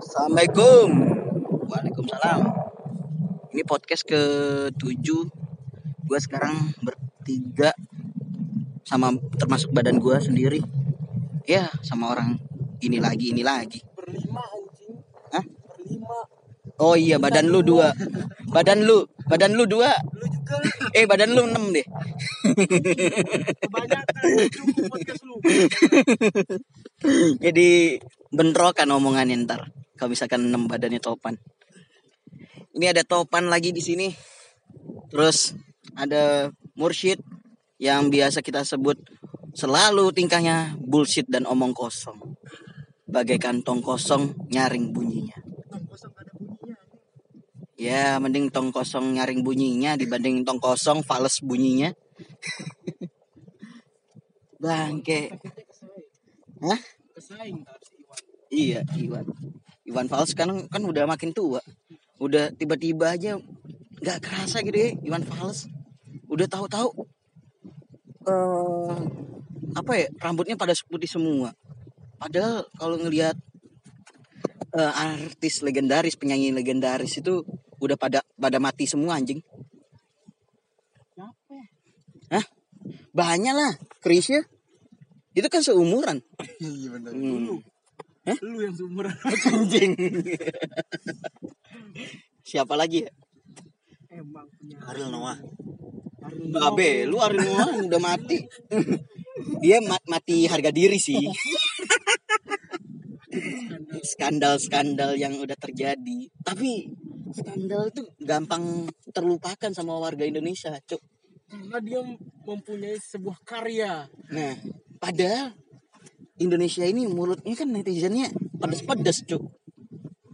Assalamualaikum. Waalaikumsalam. Ini podcast ke-7. Gue sekarang bertiga sama termasuk badan gue sendiri. Ya, sama orang ini lagi, ini lagi. berlima anjing Hah? berlima Oh iya, badan lu dua. Badan lu, badan lu dua. lu juga Eh, badan lu enam deh. kebanyakan cukup podcast lu Jadi bentrokan omongannya ntar. Kalau misalkan enam badannya topan. Ini ada topan lagi di sini. Terus ada Mursyid yang biasa kita sebut selalu tingkahnya bullshit dan omong kosong. Bagaikan tong kosong nyaring bunyinya. tong kosong ada bunyinya Ya, mending tong kosong nyaring bunyinya dibanding tong kosong fales bunyinya. Bangke. Hah? Iya, Iwan. Iwan Fals kan kan udah makin tua. Udah tiba-tiba aja nggak kerasa gitu ya Iwan Fals. Udah tahu-tahu eh apa ya rambutnya pada putih semua. Padahal kalau ngelihat eh, artis legendaris, penyanyi legendaris itu udah pada pada mati semua anjing. siapa Hah? Banyak lah, Krisya. Itu kan seumuran. iya benar Hmm. Lu lu yang seumuran Anjing. Siapa lagi ya? emang punya Ariel Noah. Ariel Babe, lu Ariel Noah udah mati. Dia ma- mati harga diri sih. Skandal-skandal yang udah terjadi. Tapi skandal itu gampang terlupakan sama warga Indonesia, Cuk. karena dia mempunyai sebuah karya Nah, padahal Indonesia ini mulutnya kan netizennya pedes-pedes, Cuk.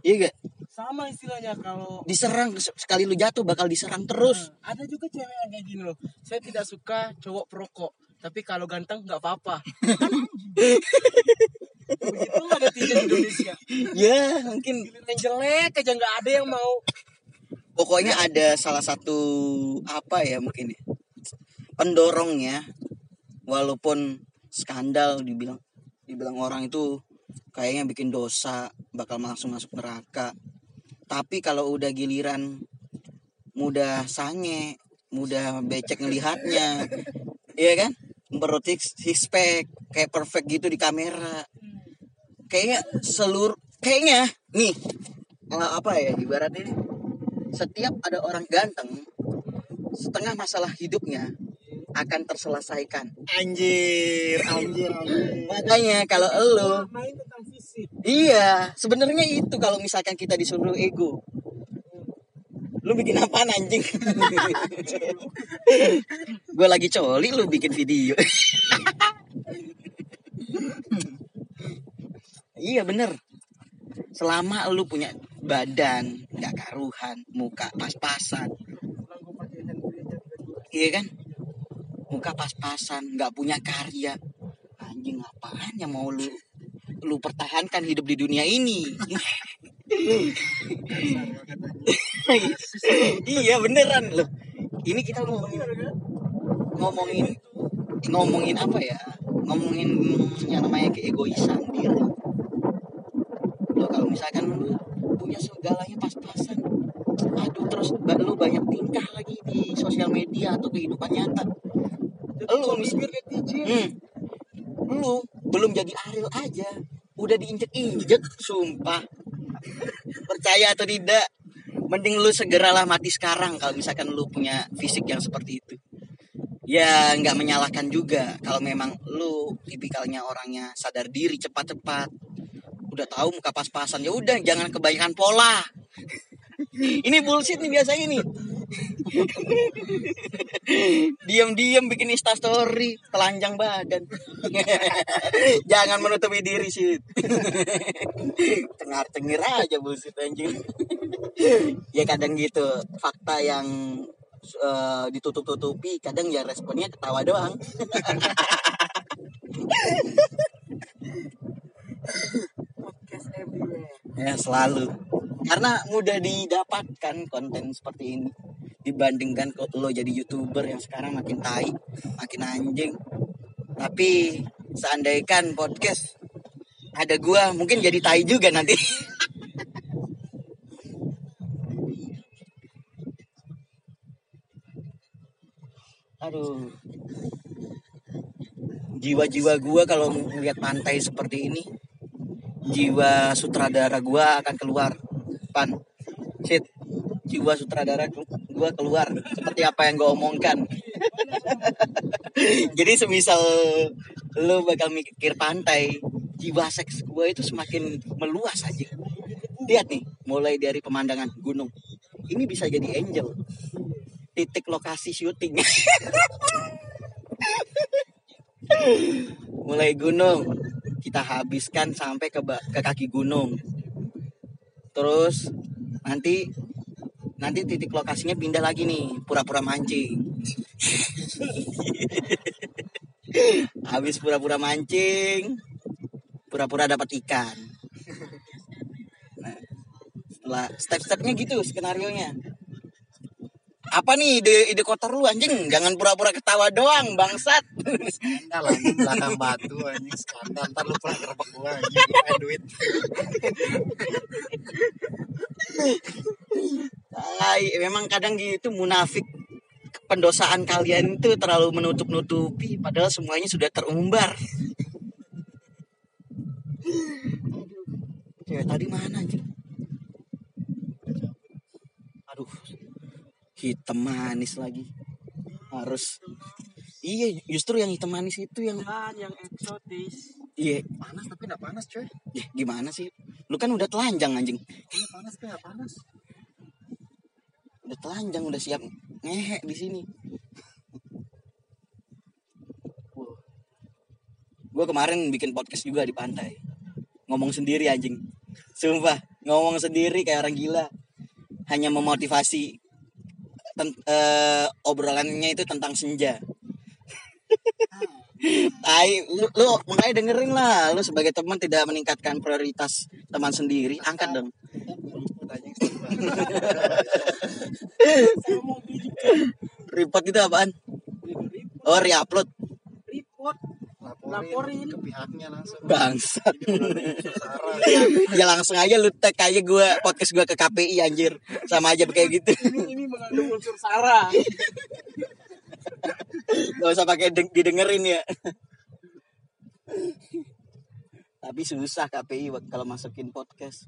Iya gak? sama istilahnya kalau Diserang sekali lu jatuh bakal diserang terus. Nah, ada juga cewek yang kayak gini loh saya tidak suka cowok perokok tapi kalau ganteng nggak apa-apa begitu nggak netizen Indonesia Ya, mungkin giliran jelek aja nggak ada yang mau pokoknya ada salah satu apa ya mungkin ya, pendorongnya walaupun skandal dibilang dibilang orang itu kayaknya bikin dosa bakal langsung masuk neraka. Tapi kalau udah giliran mudah sange mudah becek ngelihatnya. Iya kan? Six pack kayak perfect gitu di kamera. Kayaknya seluruh kayaknya nih eh, apa ya ibaratnya setiap ada orang ganteng setengah masalah hidupnya akan terselesaikan. Anjir, anjir, anjir. makanya kalau elo main tentang fisik. iya sebenarnya itu kalau misalkan kita disuruh ego. Lu bikin apaan anjing? Gue lagi coli lu bikin video. Iya bener. Selama lu punya badan nggak karuhan muka pas-pasan. Iya kan muka pas-pasan nggak punya karya. Anjing apaan yang mau lu lu pertahankan hidup di dunia ini? Iya beneran loh ini kita ngomongin ngomongin ngomongin apa ya? Ngomongin yang namanya keegoisan diri. Lo kalau misalkan lu punya segalanya pas-pasan aduh terus lu banyak tingkah lagi di sosial media atau kehidupan nyata lu Bibir hmm, lu belum jadi Ariel aja. Udah diinjek-injek sumpah. Percaya atau tidak mending lu segeralah mati sekarang kalau misalkan lu punya fisik yang seperti itu. Ya nggak menyalahkan juga kalau memang lu tipikalnya orangnya sadar diri cepat-cepat. Udah tahu muka pas-pasan ya udah jangan kebanyakan pola. Ini bullshit nih biasanya nih diam-diam bikin instastory telanjang badan. Jangan menutupi diri sih cengar-cengir aja bullshit anjing. Ya kadang gitu. Fakta yang eh, ditutup-tutupi kadang ya responnya ketawa doang. Podcast everywhere. Ya selalu karena mudah didapatkan konten seperti ini. Dibandingkan kok lo jadi youtuber yang sekarang makin tai makin anjing. Tapi seandaikan podcast ada gua mungkin jadi tai juga nanti. Aduh. Jiwa-jiwa gua kalau melihat pantai seperti ini jiwa sutradara gua akan keluar pan shit jiwa sutradara gu- gua keluar. Seperti apa yang gua omongkan. Jadi semisal lu bakal mikir pantai jiwa seks gua itu semakin meluas aja lihat nih mulai dari pemandangan gunung. Ini bisa jadi angel. Titik lokasi syuting. Mulai gunung. Kita habiskan sampai ke ke kaki gunung terus nanti nanti titik lokasinya pindah lagi nih pura-pura mancing. Habis pura-pura mancing pura-pura dapat ikan. Nah, step-stepnya gitu skenario nya apa nih ide ide kotor lu anjing? Jangan pura-pura ketawa doang bangsat skandal anjing belakang batu anjing skandal ntar lu pulang gerbek gua anjing duit Ay, memang kadang gitu munafik pendosaan kalian itu terlalu menutup-nutupi padahal semuanya sudah terumbar. Cewek tadi mana anjing? Aduh. Hitam manis lagi. Harus Iya, justru yang hitam manis itu yang Dan yang eksotis. iya, panas tapi nggak panas coy ya, gimana sih? Lu kan udah telanjang anjing. ini panas tapi nggak panas Udah telanjang, udah siap ngehe di sini. Gue kemarin bikin podcast juga di pantai. Ngomong sendiri anjing. Sumpah, ngomong sendiri kayak orang gila. Hanya memotivasi ten- eh, obrolannya itu tentang senja. Tai, lu, lu makanya dengerin lah. Lu sebagai teman tidak meningkatkan prioritas teman sendiri, angkat dong. Report itu apaan? Oh, re-upload. report. laporin, Laporin. ke pihaknya langsung Bangsat. Ya langsung aja lu tag aja gue podcast gue ke KPI anjir sama aja kayak gitu Ini ini mengandung unsur sara. Gak usah pakai deng- didengerin ya tapi susah KPI kalau masukin podcast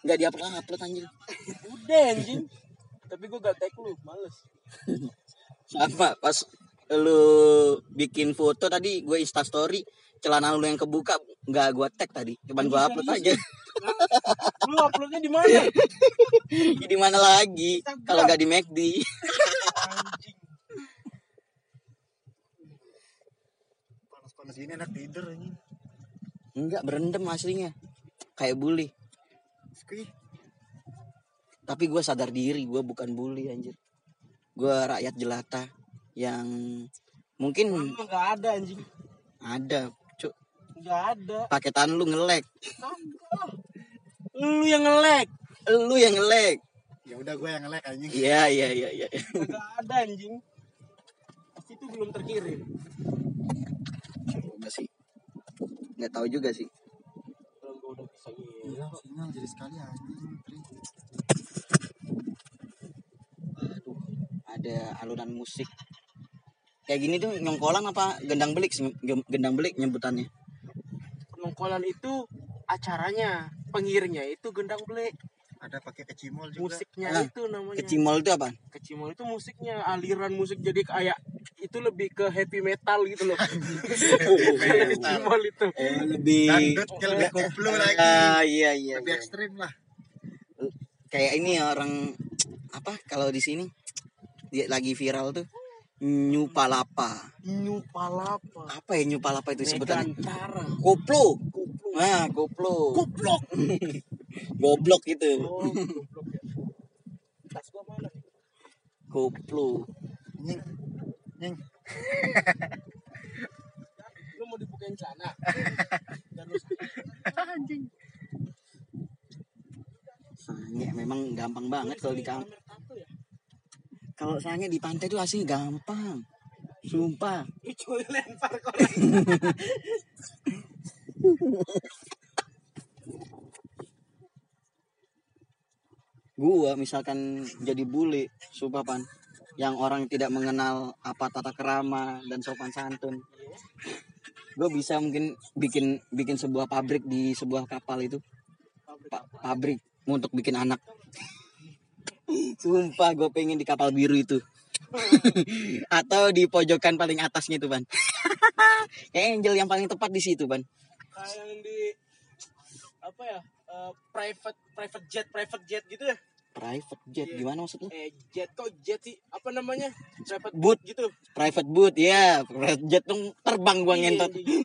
nggak diupload upload anjir Udah anjing. Tapi gue gak tag lu, males. sama pas lu bikin foto tadi gue insta story celana lu yang kebuka nggak gue tag tadi. Cuman gue upload aja. Lu uploadnya di mana? Ya, di mana lagi? Kalau nggak di McD Anjing. panas panas gini enak tidur anjing. Enggak berendam aslinya. Kayak bully. Tapi gue sadar diri gue bukan bully anjir. Gue rakyat jelata yang mungkin Emang gak ada anjing. ada Gak ada. paketan lu ngelek. Lu yang nge-lag. lu yang ngelek ya udah gue yang ngelek anjing iya iya iya iya Gak ada anjing. Pasti itu belum terkirim. Enggak sih nggak tahu juga sih udah bisa ngirim. Iya, sinyal jadi sekali anjing. Aduh, ada alunan musik kayak gini tuh nyongkolan apa gendang belik gendang belik nyebutannya Penongkolan itu acaranya, pengiringnya itu gendang belek. Ada pakai kecimol juga. Musiknya Ah, itu namanya. kecimol itu apa Kecimol itu musiknya, aliran musik jadi kayak itu lebih ke heavy metal gitu loh. Kecimol itu. oh, lebih Dangdut yang lebih koplo lagi. Ah, iya iya Lebih iya. ekstrim lah. kayak ini orang apa kalau di sini dia lagi viral tuh nyupalapa Nyupalapa. apa ya nyupalapa itu sebutannya Megantara. koplo nah koplo Goblok. goblok itu Oh, goblok ya. Tas gua mana koplo Nying. Nying. Lu mau dibukain celana? Anjing. sange memang gampang banget kalau di kamp- pamer tato ya? Kalau sange di pantai tuh asli gampang. Sumpah. Cuy lempar korek. gua misalkan jadi bule sumpah pan. Yang orang tidak mengenal apa tata kerama dan sopan santun. Gue bisa mungkin bikin bikin sebuah pabrik di sebuah kapal itu. Pa- pabrik untuk bikin anak sumpah gue pengen di kapal biru itu. Atau di pojokan paling atasnya itu ban. Kayak angel yang paling tepat di situ ban. Kayak yang di apa ya eh, private private jet private jet gitu ya? Private jet gimana maksudnya eh jet kok jet sih? Apa namanya? Private Boot. gitu. Private boot ya private jet tuh terbang gua ngentot. Iya, iya.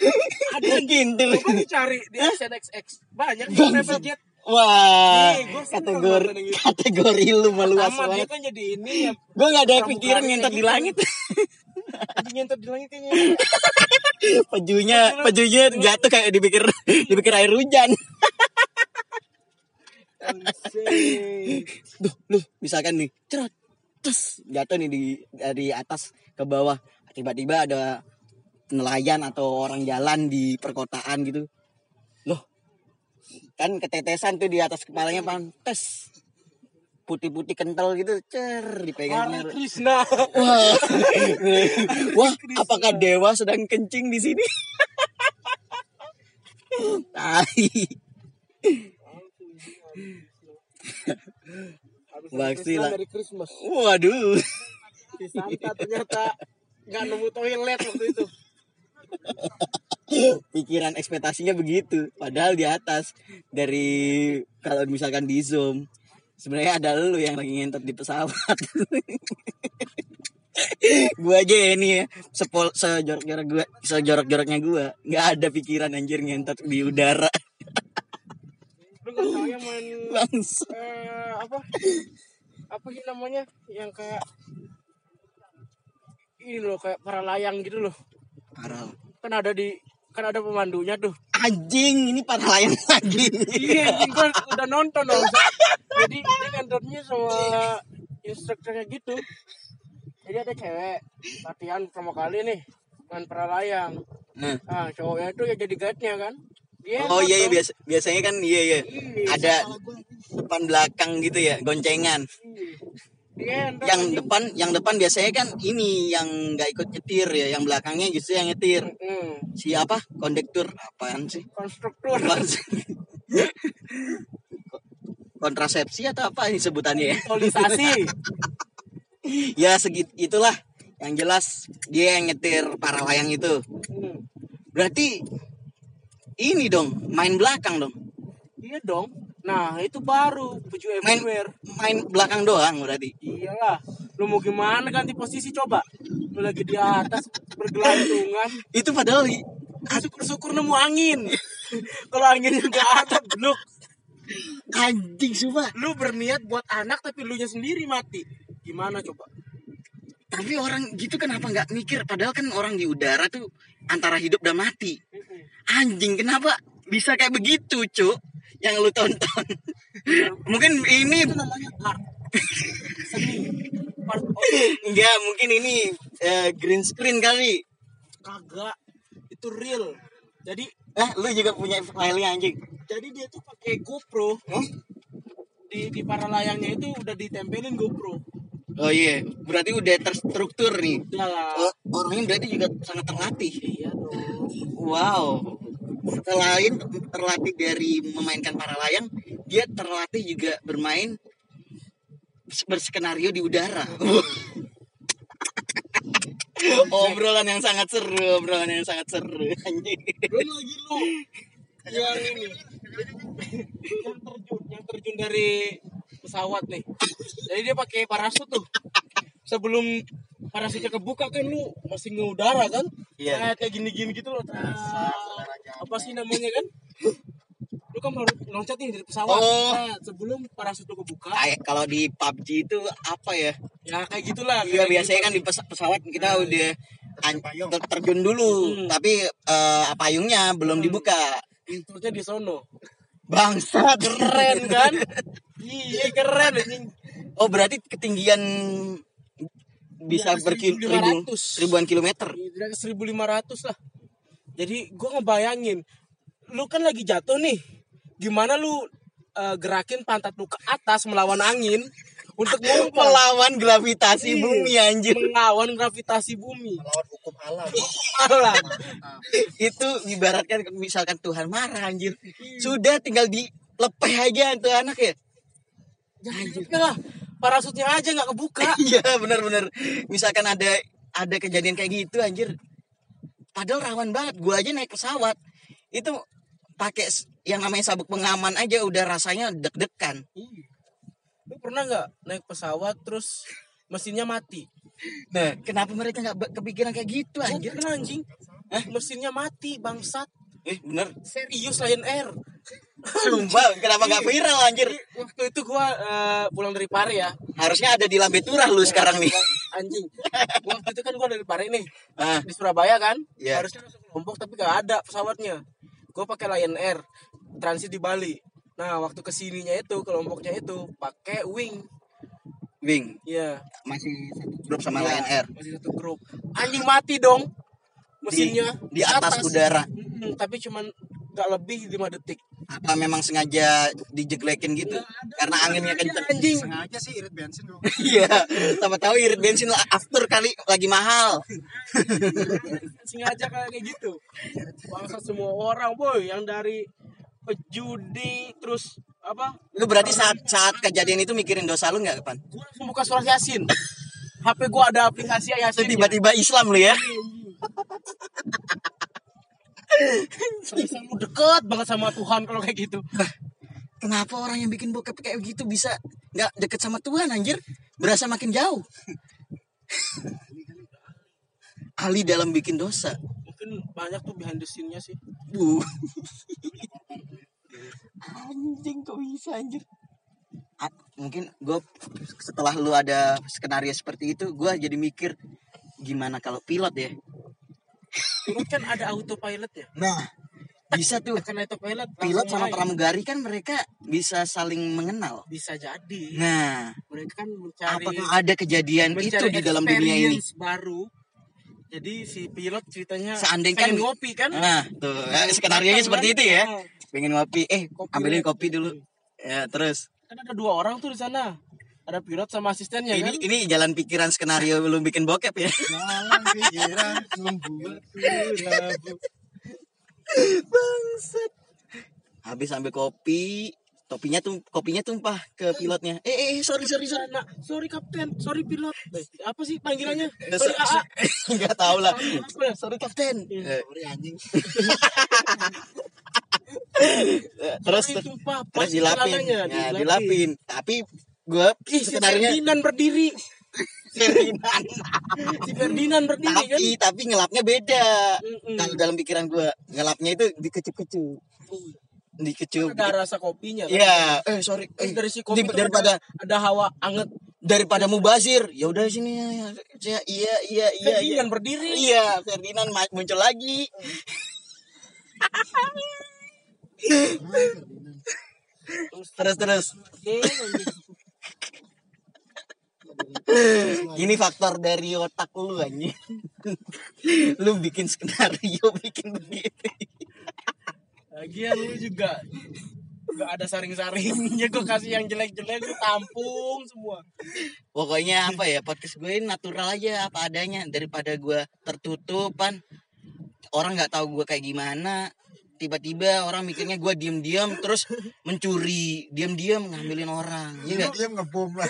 ada yang kintil Coba dicari di XNXX banyak private jet wah Nih, kategori kategori lu meluas Pertama dia banget. kan jadi ini ya. Gua nggak ada pikiran ngentot di langit. Jadi nyentuh di langit kayaknya. Pejunya pejunya jatuh kayak dipikir dipikir air hujan. Duh, lu misalkan nih, cerot, terus jatuh nih di dari atas ke bawah. Tiba-tiba ada nelayan atau orang jalan di perkotaan gitu. Kan ketetesan tuh di atas kepalanya pantes. Putih-putih kental gitu, cer, dipegangnya. Hare Krishna Wah, wah, apakah dewa sedang kencing di sini? Tai. Baksi lah. dari Christmas Waduh. si Santa ternyata nggak nemu toilet waktu itu pikiran ekspektasinya begitu padahal di atas. Dari kalau misalkan di zoom sebenarnya ada lu yang lagi ngentot di pesawat. Gua aja ya ini ya sepol sejorok jorok gua sejorok joroknya gua. Nggak ada pikiran anjir ngentot di udara. Lu nggak tahu yang main langsung. eh, apa? Apa sih namanya? Yang kayak ini loh kayak para layang gitu loh. Parah. Kan ada di kan ada pemandunya tuh. Anjing ini para layang lagi. Iya anjing gua udah nonton dong jadi dia nontonnya sama instrukturnya gitu. Jadi ada cewek latihan pertama kali nih main para layang. Nah. ah cowoknya itu ya jadi guide-nya kan. Dia oh iya iya biasa biasanya kan iya iya. Iya, ada depan belakang gitu ya goncengan. Nonton yang anjing. depan yang depan biasanya kan ini yang nggak ikut nyetir ya yang belakangnya justru yang nyetir. Hmm, siapa kondektur apaan sih? Konstruktur. Kontrasepsi atau apa ini sebutannya ya? Polisasi ya segit itulah. Yang jelas dia yang nyetir para layang itu. Hmm, berarti ini dong main belakang dong. Iya dong nah itu baru baju main everywhere. main belakang doang berarti? Iyalah lu mau gimana ganti posisi coba? Lu lagi di atas bergelantungan. Itu padahal syukur-syukur nemu angin. Kalau anginnya nggak ada belum anjing sumpah. Lu berniat buat anak tapi lu nya sendiri mati. Gimana coba? Tapi orang gitu kenapa nggak mikir? Padahal kan orang di udara tuh antara hidup dan mati. Anjing kenapa bisa kayak begitu cuk yang lu tonton. Mungkin ini itu namanya art. Seni. Part of- enggak mungkin ini eh, green screen kali. Kagak. Itu real. Jadi eh lu juga punya filenya anjing. jadi dia tuh pakai GoPro. Di di para layangnya itu udah ditempelin GoPro. Oh iya. Berarti udah terstruktur nih. Udah lah. Oh, orangnya berarti juga sangat terlatih. Iya dong. Wow selain terlatih dari memainkan para layang dia terlatih juga bermain berskenario di udara. Obrolan yang sangat seru obrolan yang sangat seru anjing. Belum lagi lu. Yang ini. Yang terjun yang terjun dari pesawat nih. Jadi dia pakai parasut tuh sebelum parasutnya kebuka kan lu masih ngeudara kan? Iya. kayak kayak gini-gini gitu loh Nah, apa sih namanya kan? Lu kan baru loncat nih dari pesawat. Oh. Nah, sebelum parasut lu kebuka. Kayak kalau di PUBG itu apa ya? Ya kayak gitulah. Iya kayak biasanya gitu. kan di pes- pesawat kita udah an- ter- terjun dulu, Hmm. tapi eh, payungnya belum dibuka. instruknya di sono. Bangsat. keren kan? Iya keren anjing. Oh berarti ketinggian bisa Di berkil 1500. ribu, ribuan kilometer. Di atas 1500 lah. Jadi gua ngebayangin lu kan lagi jatuh nih. Gimana lu eh, gerakin pantat lu ke atas melawan angin untuk ngumpul melawan gravitasi Iya. bumi anjir melawan gravitasi bumi Melawan hukum alam. alam itu ibaratkan misalkan Tuhan marah anjir sudah tinggal dilepeh aja tuh anak ya Jangan lah parasutnya aja nggak kebuka. Iya benar-benar. Misalkan ada ada kejadian kayak gitu anjir. Padahal rawan banget gua aja naik pesawat. Itu pakai yang namanya sabuk pengaman aja udah rasanya deg-degan. Iya. lu pernah nggak naik pesawat terus mesinnya mati? Nah kenapa mereka nggak kepikiran kayak gitu anjir? pernah anjing. Mesinnya mati bangsat eh bener. Serius Lion Air. Sumpah kenapa nggak viral anjir? Waktu itu gua eh, pulang dari Pare ya. Harusnya ada di lambe turah lu sekarang nih. Anjing. Waktu itu kan gua dari Pare nih. Ah. Di Surabaya kan? Iya. harusnya langsung ke Lombok tapi gak ada pesawatnya. Gue pakai Lion Air transit di Bali. Nah waktu ke sininya itu ke Lomboknya itu pakai Wing. Wing? Iya. Masih satu grup sama Iya, Lion Air. Masih satu grup. Anjing mati dong mesinnya di atas udara. Mm-mm, tapi cuman gak lebih 5 detik. Apa memang sengaja dijeglekin gitu? Karena anginnya kenceng. anjing. Sengaja sih irit bensin iya sama tahu irit bensin after kali lagi mahal. Sengaja kayak gitu. Bangsa semua orang boy yang dari pejudi terus apa? Lu berarti saat saat kejadian itu mikirin dosa lu nggak pan? Gue langsung buka surat yasin. HP gue ada aplikasi yasin tiba-tiba Islam lu ya Lu deket banget sama Tuhan kalau kayak gitu. Kenapa orang yang bikin bokep kayak gitu bisa nggak deket sama Tuhan anjir? Berasa makin jauh. Ahli dalam bikin dosa. Mungkin banyak tuh behind the scene-nya sih. Bu. Anjing kok bisa anjir? A- mungkin gue setelah lu ada skenario seperti itu gue jadi mikir gimana kalau pilot ya Pilot kan ada autopilot ya? Nah bisa tuh. Kan autopilot pilot langsung sama main. pramugari kan mereka bisa saling mengenal. Bisa jadi. Nah mereka kan mencari apakah ada kejadian itu di dalam dunia ini? baru. Jadi si pilot ceritanya Seandainya kan- ngopi kan? Nah tuh ya, skenario nya seperti itu ya. Pengen ngopi. Eh Kopi ambilin kopi dulu. Ya terus. Kan ada dua orang tuh di sana ada pilot sama asistennya ini kan ini jalan pikiran skenario belum bikin bokep ya Jalan pikiran Bangsat. Habis ambil kopi, topinya tuh kopinya tumpah ke pilotnya. Eh, eh, sorry, sorry, sorry. nah sorry kapten sorry pilot Eh, apa sih panggilannya Eh, sorry so- AA Enggak tahu lah. Sorry, kapten. Eh, Sorry anjing. terus Sorry, sumpah, pas terus dilapin. Ya, dilapin. Tapi gue Ih, si Ferdinand berdiri. Ferdinand. si Ferdinand berdiri kan? tapi tapi ngelapnya beda. Mm-mm. Kalau dalam pikiran gue ngelapnya itu dikecup-kecup. Dikecup. ada rasa kopinya kan? Iya, eh sorry. Eh, dari si kopi di- daripada ada, ada hawa anget. daripada mubazir. Ya udah sini saya iya iya iya iya Ferdinand berdiri. Iya Ferdinand muncul lagi. Terus terus ini faktor dari otak lu anjing. Lu bikin skenario bikin begitu Lagian lu juga gak ada saring-saringnya gue kasih yang jelek-jelek gue tampung semua. Pokoknya apa ya podcast gue ini natural aja apa adanya. Daripada gue tertutupan orang nggak tahu gue kayak gimana tiba-tiba orang mikirnya gue diem-diem terus mencuri diem-diem ngambilin orang ya nggak? Dia ngebom lah.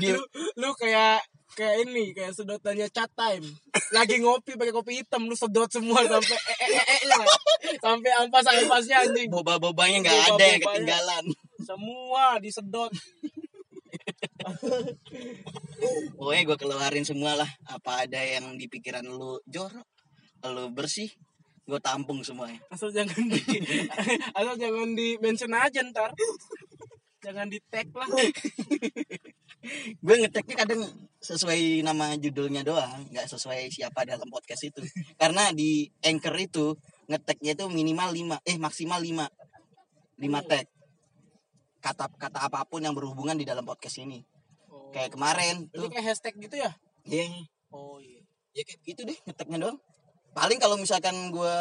diem. Lu kayak kayak ini kayak sedotannya chat time. Lagi ngopi pakai kopi hitam lu sedot semua sampai eh, eh, eh, eh, lah. sampai ampas ampasnya anjing. Boba-bobanya nggak ada yang ketinggalan. Semua disedot. Pokoknya gue keluarin semua lah apa ada yang di pikiran lu. Jorok lu bersih gue tampung semuanya. Asal jangan di asal jangan di mention aja ntar. Jangan di tag lah. Gue ngeteknya kadang sesuai nama judulnya doang nggak sesuai siapa dalam podcast itu. Karena di anchor itu ngeteknya itu minimal 5 eh maksimal 5 5 tag. Kata kata apa pun yang berhubungan di dalam podcast ini. Oh. kayak kemarin Berarti tuh. kayak hashtag gitu ya? Ya oh iya. Ya kayak gitu deh ngeteknya doang paling kalau misalkan gue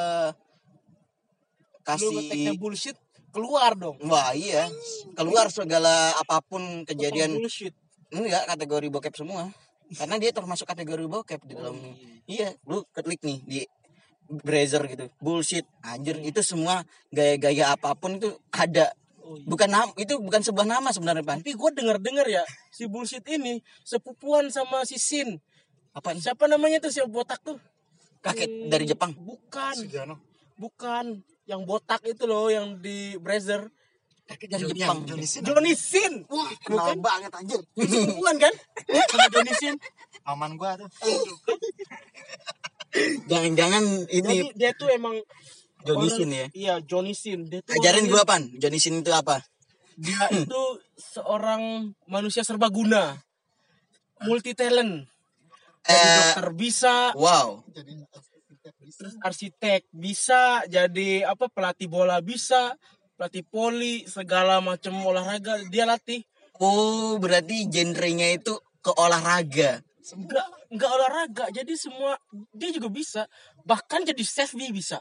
kasih bullshit keluar dong Wah iya, keluar segala apa pun kejadian bullshit enggak kategori bokep semua. Karena dia termasuk kategori bokep di dalam. Iya, lu klik nih di Brazzer gitu. Bullshit, anjir itu semua gaya-gaya apa pun itu ada. Oh, iya. Bukan nama, itu bukan sebuah nama sebenarnya, Pan. tapi gue denger dengar ya si bullshit ini sepupuan sama si Sin Apa siapa namanya tuh si botak tuh kakek Hmm, dari Jepang? bukan Sugiono. bukan yang botak itu loh yang di Brazzer Kakek dari Jepang. Joni Sin. Johnny Sin Wah, kenal Bukan. banget anjir. sepupuan kan sama Johnny Sin Aman gua tuh. Jangan-jangan jadi ini dia tuh emang Johnny Sin ya. iya Johnny Sin dia tuh Ajarin gua, Pan. Johnny Sin itu apa? dia itu seorang manusia serbaguna multi talent jadi Eh, dokter bisa. wow. Jadi arsitek bisa. Jadi apa pelatih bola bisa pelatih poli segala macam olahraga dia latih. Oh, berarti genrenya itu ke olahraga. enggak enggak olahraga jadi semua dia juga bisa. Bahkan jadi chef dia bisa.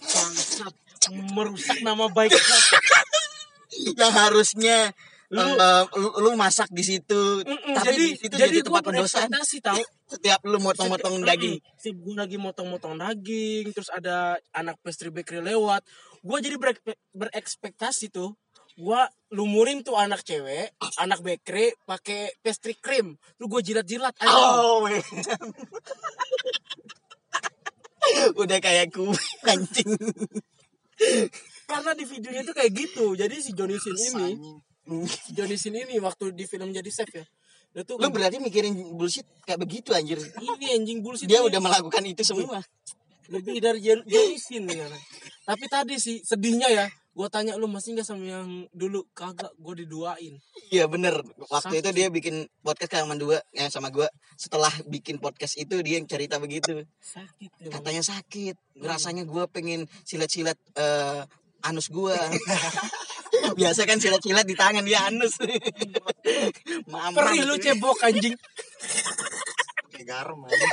Bangsat merusak nama baik. Yang harusnya Lu- eh, lu, lu masak di situ, Mm-mm, tapi jadi di situ jadi jadi, tempat pendosaan. berekspektasi tahu Setiap lu motong-motong daging. si gue lagi motong-motong daging terus ada anak pastry bakery lewat gue jadi berek- berekspektasi tuh gue lumurin tuh anak cewek anak bakery pakai pastry cream lu gue jilat-jilat aja Oh, man. Udah kayak kue anjing. karena di videonya tuh kayak gitu jadi si Johnny Sin ini Johnny Sin ini waktu di film jadi chef ya dia tuh Lu berarti mikirin bullshit kayak begitu anjir. ini anjing bullshit Dia ini. udah melakukan itu semua. lebih dari Johnny Sin nih, anak. tapi tadi sih sedihnya ya gue tanya lu masih nggak sama yang dulu kagak gue diduain Iya bener. Waktu Sakit. itu dia bikin podcast kayak sama dua, ya sama gua. Setelah bikin podcast itu dia yang cerita begitu. sakit ya, Katanya sakit. Rasanya gua pengen silat-silat eh, anus gua. Biasa kan silat-silat di tangan dia anus. Mama. perih lu cebok anjing Kayak garam aja.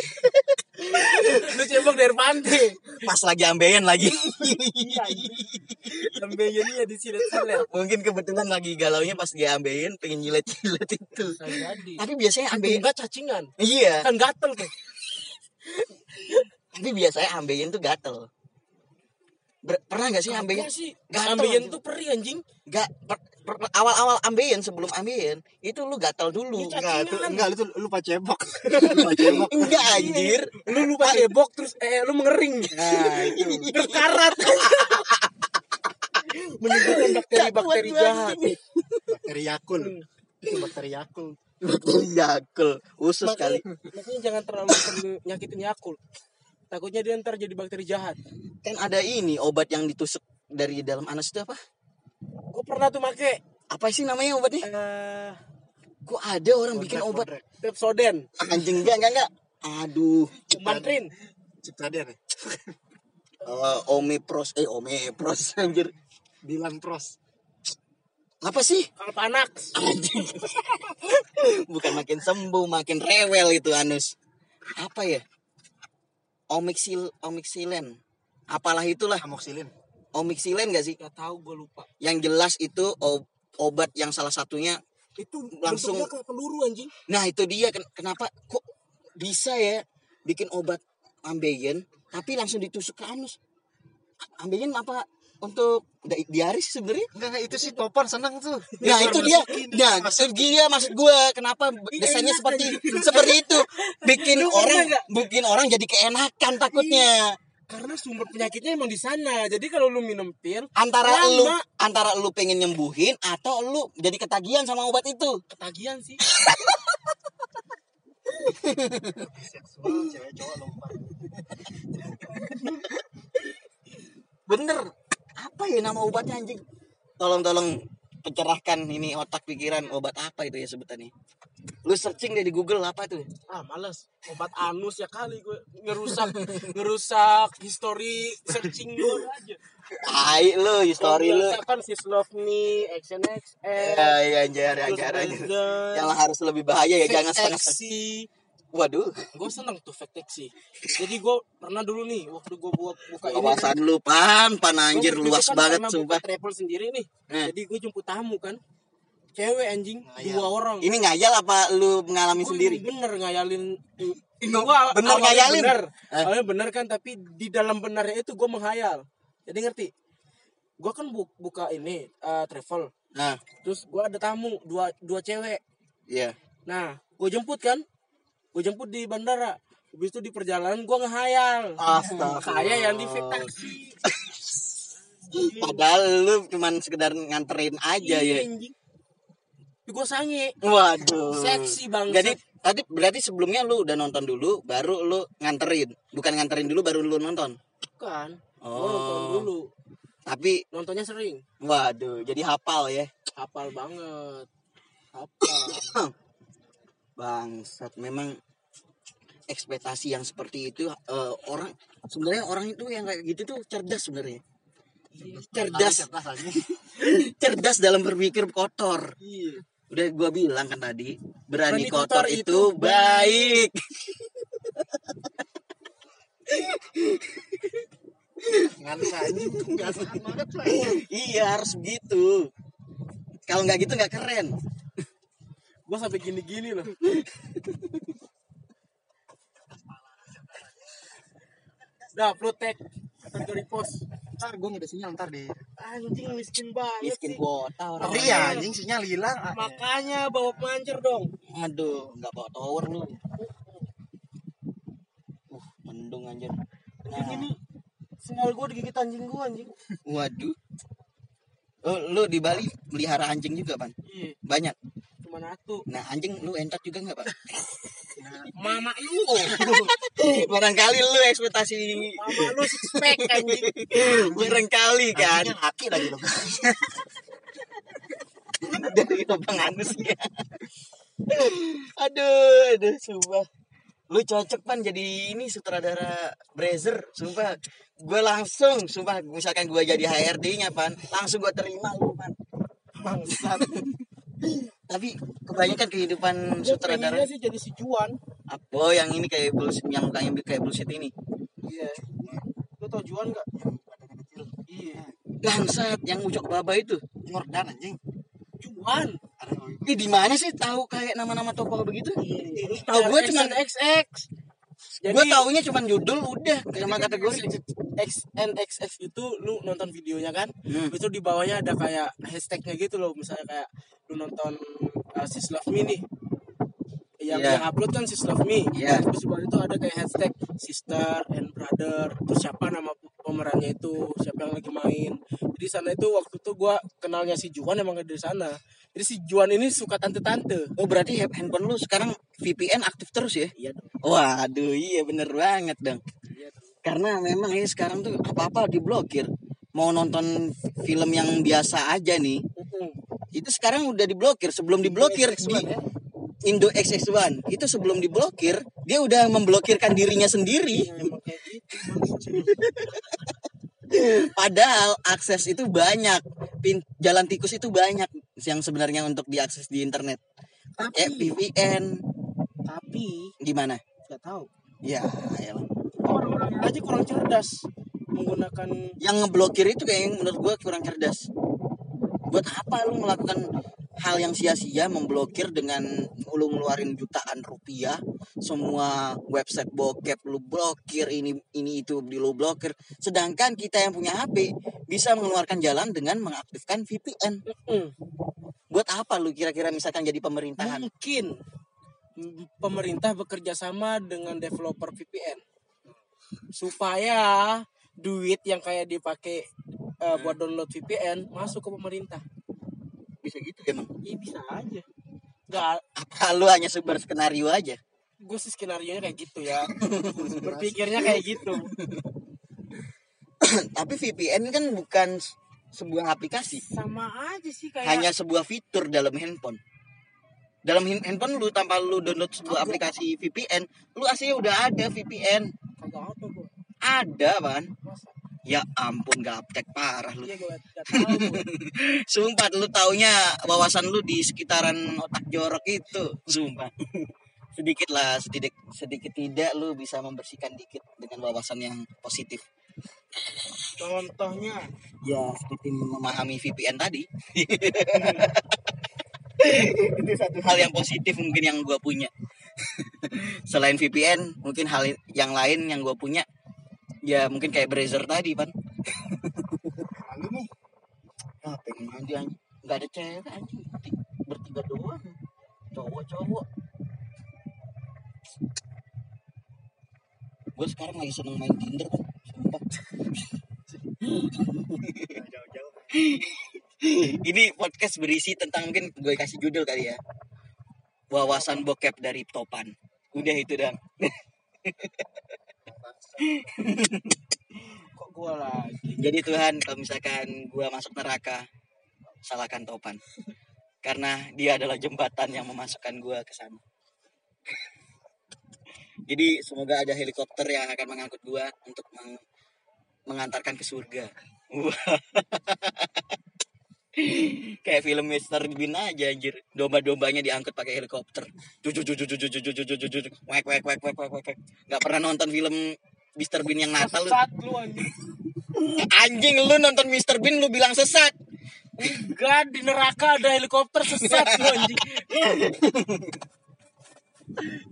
lu cebok dari pantai Pas lagi ambeien lagi. Lambenya dia disilet-silet Mungkin kebetulan lagi galaunya pas dia ambeien pengen nyilet-nyilet itu. Tapi biasanya Atau ambeien enggak cacingan Iya, kan gatel tuh tapi biasanya ambeien tuh gatel. Ber- pernah gak sih ambeien? Kagak sih Gatel, ambeien tuh perih anjing Gak per- per- awal-awal ambeien sebelum ambeien itu lu gatal dulu. Enggak, itu enggak itu lupa cebok. lupa cebok. Enggak anjir. lu lupa cebok terus eh lu mengering Nah, itu. berkarat menimbulkan bakteri-bakteri jahat. Bakteri Yakul. Itu bakteri Yakul. Bakteri Yakult usus kali. makanya jangan terlalu sering nyakitin Yakult takutnya dia ntar jadi bakteri jahat Kan ada ini obat yang ditusuk dari dalam anus itu apa? gue pernah tuh make Apa sih namanya obatnya? eh Kok ada orang bikin obat. Pepsoden anjing enggak enggak enggak. Aduh. Mantrin Cipta dia nih. Eh, Omepros eh Omepros anjir. Dilan Pros. Apa sih? kalau anak Bukan makin sembuh, makin rewel itu anus. Apa ya? Omixil omixilen. Apalah itulah. Amoxilin. Omixilen gak sih? Gak tahu gue lupa Yang jelas itu obat yang salah satunya itu Langsung- kayak peluru anjing Nah itu dia ken- kenapa kok bisa ya bikin obat ambeien tapi langsung ditusuk ke anus. Ambeien apa untuk di- diaris sebenarnya? Enggak, enggak itu sih Topan senang tuh. Nah itu dia, nah maksud dia maksud gue kenapa desainnya seperti seperti itu. Bikin Lu orang bikin orang jadi keenakan takutnya. Karena sumber penyakitnya emang di sana. Jadi kalau lu minum pil antara Lama. lu antara lu pengen nyembuhin atau lu jadi ketagihan sama obat itu. Ketagihan sih. Seksual cewek cowok lompat. bener apa ya nama obatnya anjing? Tolong tolong pencerahkan ini otak pikiran obat apa itu ya sebutannya? Lu searching deh di Google apa tuh? Ah males. Obat anus ya kali gue. Ngerusak ngerusak history searching gue aja. Tai lu history lu. Kan sis love me XNXX ya ya anjar anjar anjar yang harus lebih bahaya ya jangan setengah seksi Waduh, gue seneng tuh fake taxi jadi gue pernah dulu nih waktu gue buat buka ini kawasan lu pan, pan anjir luas kan banget sumpah. travel sendiri nih Eh. jadi gue jemput tamu kan cewek anjing Ngayal. dua orang Ini ngayal apa lu mengalami Gua sendiri? bener ngayalin Gua Gua bener ngayalin? bener Eh. awalnya bener kan tapi di dalam benarnya itu gue menghayal jadi ngerti gue kan bu- buka ini eh, travel Nah, terus gue ada tamu dua dua cewek iya. nah gue jemput kan gue jemput di bandara habis itu di perjalanan gue ngehayal Astaga. kayak yang di taxi Padahal lu cuman sekedar nganterin aja ya. gue sange Waduh. seksi bang Jadi tadi berarti sebelumnya lu udah nonton dulu baru lu nganterin. Bukan nganterin dulu baru lu nonton. kan Oh. nonton dulu Tapi nontonnya sering waduh, jadi hafal ya. hafal banget hafal Bangsat, memang ekspektasi yang seperti itu eh, orang sebenarnya orang itu yang kayak gitu tuh cerdas sebenarnya. Cerdas, cerdas aja cerdas dalam berpikir kotor. iya Udah gua bilang kan tadi, berani, Berani kotor, kotor itu itu baik. banget lah iya, harus begitu. Kalau nggak gitu nggak keren. gue sampai gini-gini loh Udah upload tag kategori pos ntar gue nggak ada sinyal ntar deh anjing miskin banget Miskin sih kuota orang. tapi ya anjing sinyal hilang ah. makanya bawa pemancar dong Aduh, nggak bawa tower lu. Uh, mendung anjir. Nah, ini sinyal gue digigit anjing gue anjing waduh. Oh, lu di Bali melihara anjing juga, Pan? iya Banyak. Cuma satu Nah, anjing lu entak juga nggak, Pak? mama lu Barangkali lu ekspektasi mama lu pack anjing barangkali kan Anjingnya laki lagi dong dari lubang anusnya. aduh, aduh, sumpah. Lu cocok pan jadi ini sutradara Brazer, sumpah. Gue langsung, sumpah, misalkan gue jadi HRD-nya pan, langsung gue terima lu pan. Bangsat. Tapi kebanyakan kehidupan sutradara. sih jadi si Juan. Apa yang ini kayak bullshit, yang kayak kayak bullshit ini. iya. Lu tau Juan gak iya. Bangsat yang ucok baba itu. Jordan anjing. Juan. Ih, di mana sih tahu kayak nama-nama tokoh begitu? Tahu Tahu gue cuman XX gue taunya cuma judul udah. Sama kategori. XNXX itu lu nonton videonya kan? Hmm. itu di bawahnya ada kayak hashtagnya gitu loh. Misalnya kayak lu nonton uh, Sis Love Me nih yang Iya. yang upload kan Sis Love Me Iya. terus di bawah itu ada kayak hashtag sister and brother terus siapa nama pemerannya itu siapa yang lagi main jadi sana itu waktu itu gua kenalnya si Juan emang dari sana jadi si Juan ini suka tante-tante Oh berarti handphone lu sekarang VPN aktif terus ya? iya dong Waduh iya bener banget dong. iya dong Karena memang ya sekarang tuh apa-apa diblokir. Mau nonton film yang biasa aja nih. Itu sekarang udah diblokir. Sebelum diblokir di? Indo XX1 itu sebelum diblokir dia udah memblokirkan dirinya sendiri. kayak gitu Padahal akses itu banyak, Pin, jalan tikus itu banyak yang sebenarnya untuk diakses di internet. Eh VPN tapi gimana? nggak tahu Ya, orang-orang aja kurang cerdas menggunakan yang ngeblokir itu kayak menurut gue kurang cerdas. Buat apa lu melakukan hal yang sia-sia memblokir dengan lu ngeluarin jutaan rupiah? Semua website bokep lu blokir ini ini itu di lu blokir. Sedangkan kita yang punya HP bisa mengeluarkan jalan dengan mengaktifkan VPN Mm. buat apa lu kira-kira misalkan jadi pemerintahan? Mungkin. Pemerintah bekerja sama dengan developer VPN supaya duit yang kayak dipakai eh, buat download VPN masuk ke pemerintah. bisa gitu emang Iya bisa aja. Gak, apa lu hanya sebar skenario aja gue sih skenario nya kayak gitu ya. Berpikirnya kayak gitu. tapi VPN kan bukan sebuah aplikasi Sama aja sih kayak hanya sebuah fitur dalam handphone. Dalam handphone lu tanpa lu download sebuah aplikasi VPN, lu aslinya udah ada VPN. kagak ada gue. Ada, Ban. Masa? Ya ampun, gaptek parah lu. Iya gue. Sumpah lu taunya wawasan lu di sekitaran otak jorok itu, sumpah. sedikit lah sedikit sedikit tidak lu bisa membersihkan dikit dengan wawasan yang positif Contohnya ya seperti memahami VPN tadi itu satu hal yang positif mungkin yang gua punya selain VPN mungkin hal yang lain yang gua punya ya mungkin kayak Brazzer tadi pan. Lalu nih. ah pengen mandi anjing. Nggak ada cewek anjing. Berti- bertiga doang. Cowok cowok. Gue sekarang lagi seneng main Tinder kan sumpah. Jauh-jauh. ini podcast berisi tentang mungkin gue kasih judul kali ya. Wawasan bokep dari topan. Udah itu dong kok gua lagi. jadi Tuhan kalau misalkan gue masuk neraka salahkan topan karena dia adalah jembatan yang memasukkan gue ke sana jadi semoga ada helikopter yang akan mengangkut gue untuk meng- mengantarkan ke surga kayak film Mr. Bean aja anjir domba-dombanya diangkut pakai helikopter cucu cucu cucu cucu cucu cucu wek wek wek wek wek wek nggak pernah nonton film Mr. Bean yang Natal lu Sesat lu anjing. anjing lu nonton Mr. Bean lu bilang sesat Enggak di neraka ada helikopter sesat lu anjing.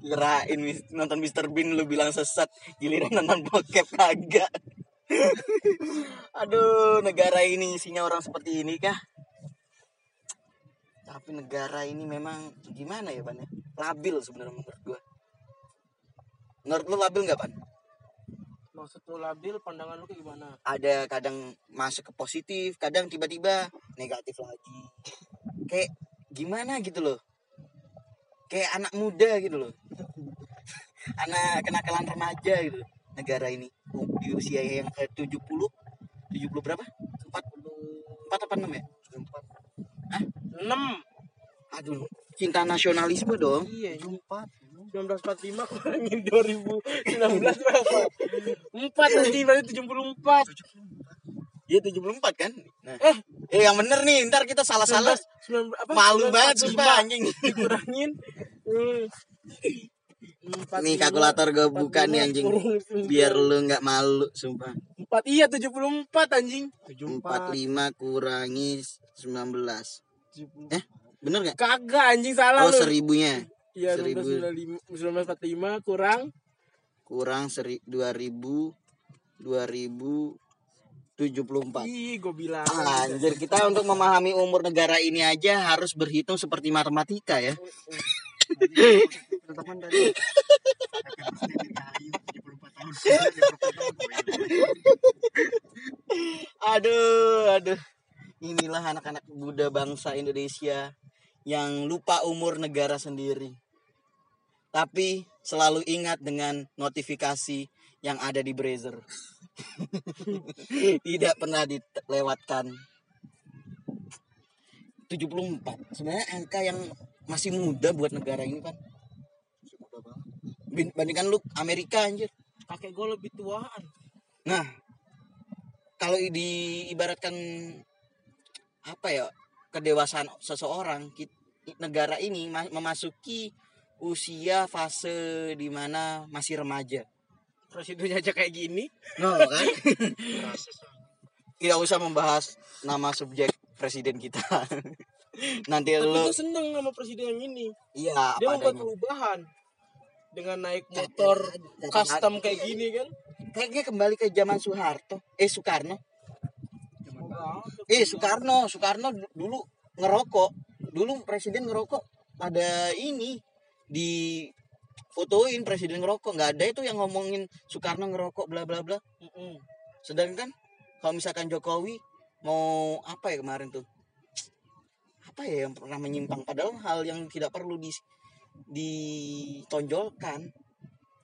kirain nonton Mr. Bean lu bilang sesat giliran nonton bokep kagak aduh negara ini isinya orang seperti ini kah tapi negara ini memang gimana ya Pan ya? labil sebenarnya menurut gua menurut lu labil nggak Pan? Maksud lu labil pandangan lu kayak gimana? ada kadang masuk ke positif kadang tiba-tiba negatif lagi. Kayak gimana gitu loh. Kayak anak muda gitu loh. Anak kenakalan remaja gitu. Loh, negara ini. Di usia yang ke 70 70 berapa? 4 4 apa 6 ya? 6. aduh cinta nasionalisme dong Iya, 4. 1945 kurangin 2019 berapa? 4 nanti berarti 74. Iya 74 kan nah Eh, eh yang bener nih ntar kita salah-salah 19 apa? malu banget 1945 sumpah anjing dikurangin. Hmm. Nih kalkulator gue buka nih anjing biar lu nggak malu sumpah 4 iya 74 anjing. 45 kurangi 19 Eh bener gak? Kagak anjing salah Oh lu. seribunya Iya, seribu. 1945 kurang Kurang seri, 2000 2074 Ih, gue bilang. Anjir kita untuk memahami umur negara ini aja harus berhitung seperti matematika ya 74. 74. Aduh aduh Inilah anak-anak muda bangsa Indonesia Yang lupa umur negara sendiri. Tapi selalu ingat dengan notifikasi yang ada di browser Tidak pernah dilewatkan. 74 Sebenarnya angka yang masih muda buat negara ini kan Mudah banget. Bandingkan lu Amerika anjir. Kakek gue lebih tuaan. Nah, kalau diibaratkan apa ya kedewasaan seseorang, negara ini ma- memasuki usia fase di mana masih remaja. Presidennya aja kayak gini. No, kan? Tidak usah membahas nama subjek presiden kita. Nanti Tapi lu seneng sama presiden yang ini. iya Dia membuat perubahan. Dengan naik motor custom kayak gini kan. Kayaknya kembali ke zaman Soeharto, eh Soekarno. Eh Soekarno, Soekarno du- dulu ngerokok. Dulu presiden ngerokok. Pada ini di fotoin presiden ngerokok. Nggak ada itu yang ngomongin Soekarno ngerokok bla bla bla. Sedangkan kalau misalkan Jokowi mau apa ya kemarin tuh? Apa ya yang pernah menyimpang? Padahal hal yang tidak perlu di ditonjolkan.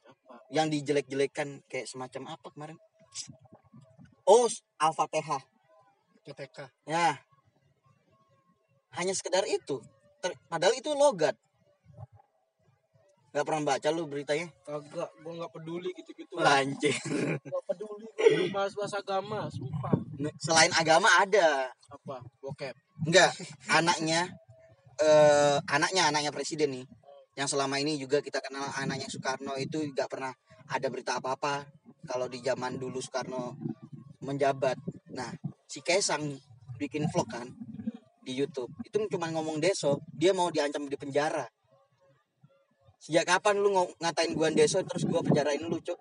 Apa? yang dijelek-jelekan kayak semacam apa kemarin? Oh Al-Fatihah PTK. Ya. Hanya sekedar itu. Ter- padahal itu logat. Gak pernah baca lu beritanya? Kagak, gue nggak peduli gitu-gitu. Lanjir. Nggak peduli bahas-bahas agama, sumpah. Selain agama ada. Apa? Bokep. Enggak. Anaknya. eh anaknya, anaknya presiden nih. yang selama ini juga kita kenal anaknya Soekarno itu nggak pernah ada berita apa-apa kalau di zaman dulu Soekarno menjabat nah si Kaisang bikin vlog kan di YouTube. Itu cuma ngomong deso dia mau diancam di penjara. Sejak kapan lu ngatain gua deso terus gua penjarain lu cuk?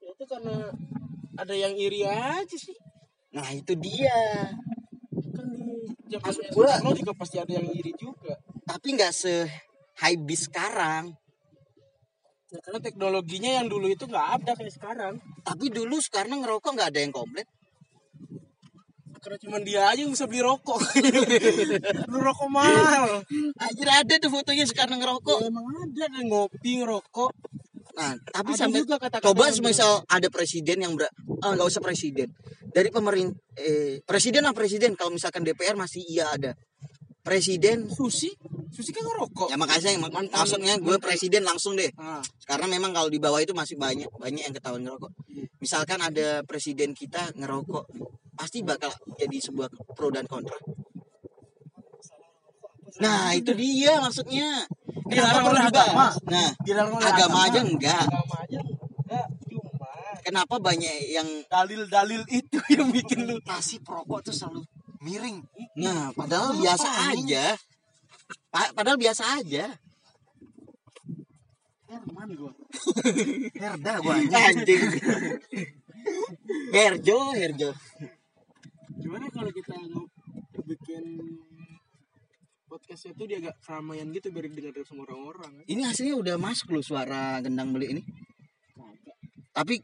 Ya, itu karena ada yang iri aja sih. Nah itu dia. Kan di Maksud gua- Soekarno juga pasti ada yang iri juga. Tapi nggak se high bis sekarang. Ya, karena teknologinya yang dulu itu nggak ada kayak sekarang. Tapi dulu Soekarno ngerokok nggak ada yang komplit karena cuma dia aja yang bisa beli rokok. Beli rokok mahal. Anjir ada tuh fotonya Soekarno ngerokok. Ya, emang ada ada ngopi ngerokok. Nah, tapi Ada sampai juga kata-kata coba misal ada presiden yang ah, nggak usah presiden. Dari pemerintah eh, presiden lah presiden. Kalau misalkan DPR masih iya ada presiden. Susi? Susi kan ngerokok. Ya makanya mak- Mantan- maksudnya gue presiden. langsung deh. Ah, karena memang kalau di bawah itu masih banyak banyak yang ketahuan ngerokok. Misalkan ada presiden kita ngerokok pasti bakal jadi sebuah pro dan kontra. Nah itu dia maksudnya. Dilarang perlu oleh agama. nah dilarang oleh agama aja enggak. Agama aja enggak cuma. Kenapa banyak yang dalil-dalil itu yang bikin lu nasi perokok tuh selalu miring Nah, padahal biasa aja. Pa- padahal biasa aja. Herman gua herda gua anjing Anjing. Herjo, Herjo. gimana kalau kita bikin podcastnya tuh dia agak keramaian gitu biar didengar sama orang-orang? Ini hasilnya udah masuk loh suara gendang beli ini. Tapi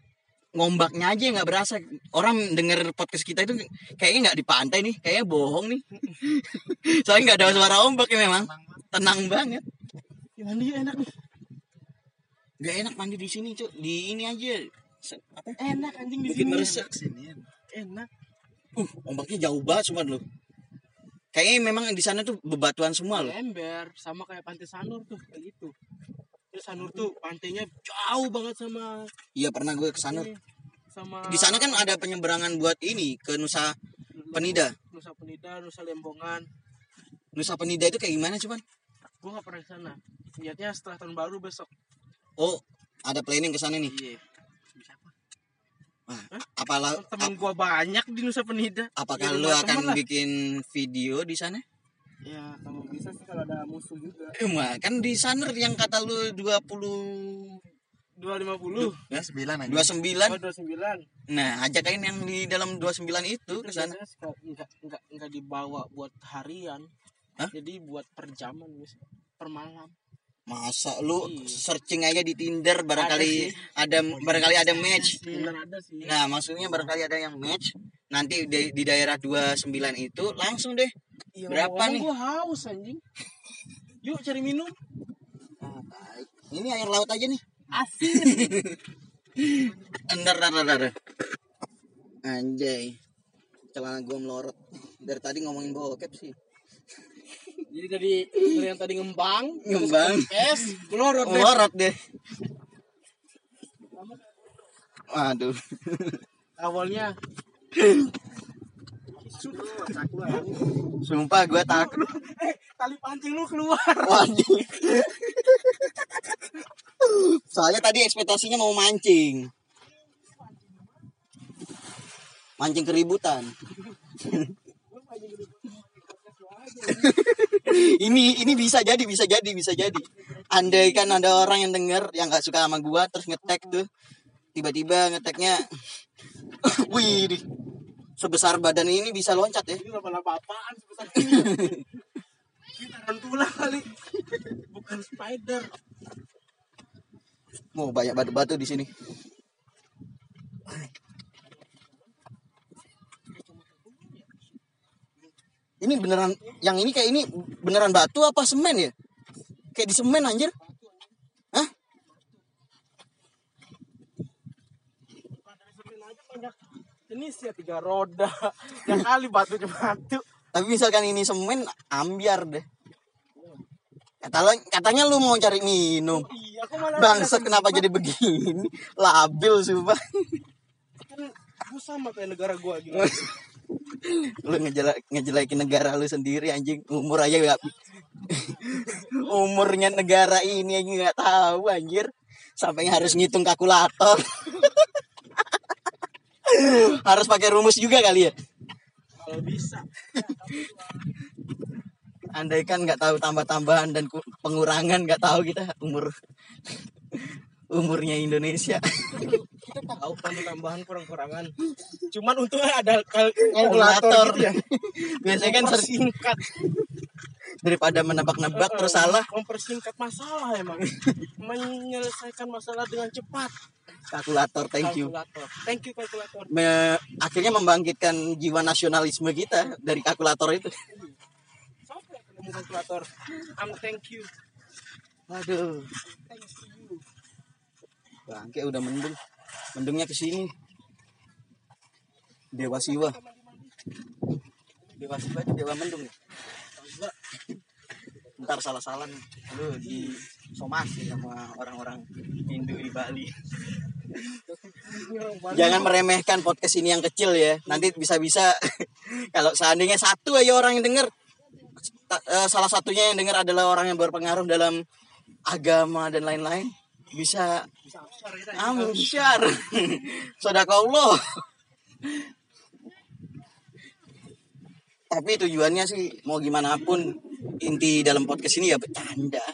ngombaknya aja nggak berasa. Orang denger podcast kita itu kayaknya nggak di pantai nih, kayaknya bohong nih. Soalnya nggak ada suara ombak ya memang. Tenang banget. Ya, mandi enak nih Gak enak mandi di sini, Cuk. Di ini aja. Apa? enak anjing di Bukit sini sini enak Uh, ombaknya jauh banget cuma loh. Kayaknya memang di sana tuh bebatuan semua loh. ember sama kayak pantai Sanur tuh kayak gitu terus Sanur tuh pantainya jauh banget sama Iya pernah gue ke ini, sama Di sana kan ada penyeberangan buat ini ke Nusa Penida. Nusa Penida Nusa Lembongan Nusa Penida itu kayak gimana cuman? gua nggak pernah ke sana niatnya setelah tahun baru besok Oh, ada planning ke sana nih. iya Wah, apalah temen gua banyak di Nusa Penida apakah Di lu akan lah. bikin video di sana? Ya kalau bisa sih kalau ada musuh juga Eh, mah, kan di sana yang kata lu 20 dua lima puluh sembilan aja 29. oh dua sembilan Nah, ajakin yang di dalam 29 itu ke sana. enggak enggak enggak dibawa buat harian Hah? jadi buat per jaman per malam Masa lu Iya. searching aja di Tinder barangkali sih. ada barangkali ada match. ada sih Nah, maksudnya barangkali ada yang match. Nanti di, di daerah 29 itu langsung deh. Iya, Berapa nih? Gua haus anjing. Yuk cari minum. Ah, baik. Ini air laut aja nih. Asin. Entar, entar, entar. Anjay. Celana gua melorot. Dari tadi ngomongin bokep sih. Jadi dari dari yang tadi ngembang, Ngembang. es, melorot deh. Melorot deh. Waduh. Awalnya Sumpah gua takut. eh tali pancing lu keluar. Waduh. Soalnya tadi ekspektasinya mau mancing. Mancing keributan. Ini ini bisa jadi bisa jadi bisa jadi andai kan ada orang yang denger yang nggak suka sama gua terus ngetek tuh tiba-tiba ngeteknya wih sebesar badan ini bisa loncat ya Ini laba-laba apaan sebesar ini? Ini tarantula kali. Bukan spider. mau banyak batu-batu di sini ini beneran yang ini kayak ini beneran batu apa semen ya kayak di semen anjir Hah? jenis ya tiga roda. Ya kali batu cuma batu. Tapi misalkan ini semen ambiar deh. Katanya, katanya lu mau cari minum. Iya, aku malah Bangsat kenapa jadi begini? Labil sumpah. kan sama kayak negara gua gitu. lu ngejela ngejelekin negara lu sendiri anjing. Umur aja gak umurnya negara ini aja nggak tahu anjir. Sampai harus ngitung kalkulator. Harus pakai rumus juga kali ya? Kalau bisa. Andaikan nggak tahu tambah-tambahan dan ku- pengurangan nggak tahu kita umur umurnya Indonesia. Kita tahu tambah tambahan kurang kurangan cuman untungnya ada kal- Kalkulator. gitu ya. Biasanya kan singkat daripada menebak-nebak terus salah mempersingkat masalah emang. Menyelesaikan masalah dengan cepat. Kalkulator thank you. Kalkulator. Thank you kalkulator. Me- akhirnya membangkitkan jiwa nasionalisme kita dari kalkulator itu. Kalkulator? Am thank you. Aduh thank you bangke udah mendung. Mendungnya ke sini. Dewa siwa. Dewa siwa itu dewa mendung ya? ntar salah-salah lu di somasi sama orang-orang Hindu di Bali. Jangan meremehkan podcast ini yang kecil ya. Nanti bisa-bisa kalau seandainya satu aja orang yang denger eh, salah satunya yang dengar adalah orang yang berpengaruh dalam agama dan lain-lain bisa. Bisa. besar kita sodakallah tapi tujuannya sih mau gimana pun inti dalam podcast ini ya bercanda.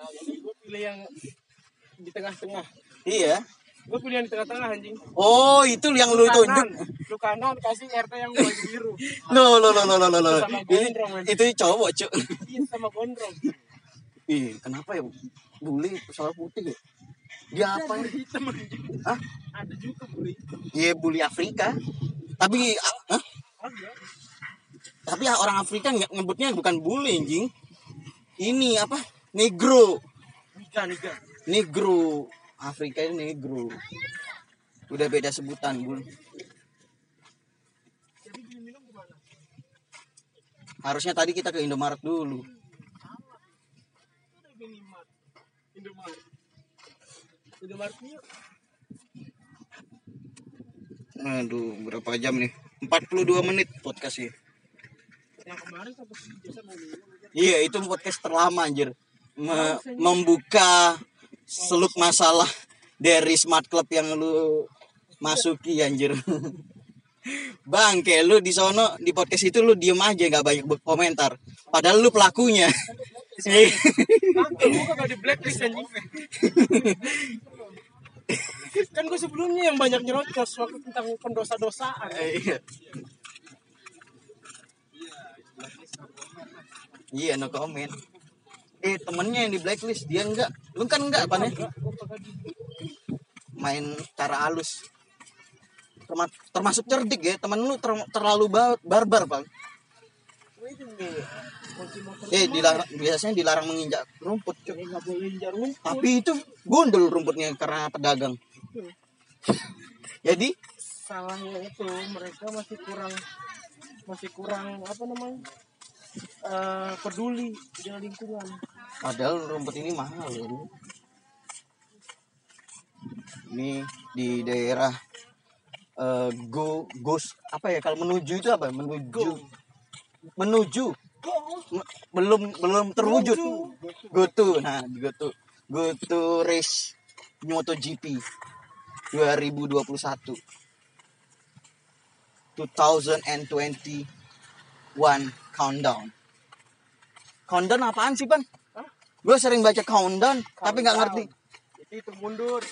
Nah jadi gue pilih yang di tengah-tengah. Iya. Gue pilih yang di tengah-tengah anjing. Oh itu yang lu tunjuk kanan lu kanan kasih RT yang baju biru. Lo lo lo Sama ini gondrong, men. itu cowok cuk. Iya sama gondrong ih kenapa ya bule soal putih ya dia apa ya? hitam Hah? ada juga beli Dia bully Afrika. Tapi ah, hah? ada tapi orang Afrika nyebutnya bukan bully anjing. Ini apa? Negro. Nika Nika Negro. Afrika itu negro. Udah beda sebutan, gimana Harusnya tadi kita ke Indomaret dulu. udah minimal Indomaret Indomaret yuk Aduh, berapa jam nih? 42 menit podcast ya. yang kemarin sampai mau Iya, itu podcast terlama anjir. Me- membuka seluk masalah dari smart club yang lu masuki anjir. Bang, kayak lu di sono di podcast itu lu diem aja nggak banyak berkomentar. Padahal lu pelakunya. Kagak, gue di blacklist anjing kan gue sebelumnya yang banyak nyerocos waktu tentang pendosa-dosaan Iya. Iya, no comment. Eh, temennya yang di blacklist, dia enggak. Lu kan enggak, apa nih? di main cara halus Terma- termasuk cerdik ya temen lu ter- terlalu ba- barbar bang eh dilarang biasanya dilarang menginjak rumput boleh rumput. Tapi itu gundul rumputnya karena pedagang. Jadi? Salahnya itu mereka masih kurang masih kurang apa namanya eh peduli dengan lingkungan. Padahal rumput ini mahal ya ini di daerah eh, go gus apa ya kalau menuju itu apa? Menuju. Menuju. Me- belum belum terwujud go to nah go to go to race MotoGP 2021 2021 countdown countdown apaan sih bang Hah? gue sering baca countdown tapi nggak ngerti itu itu mundur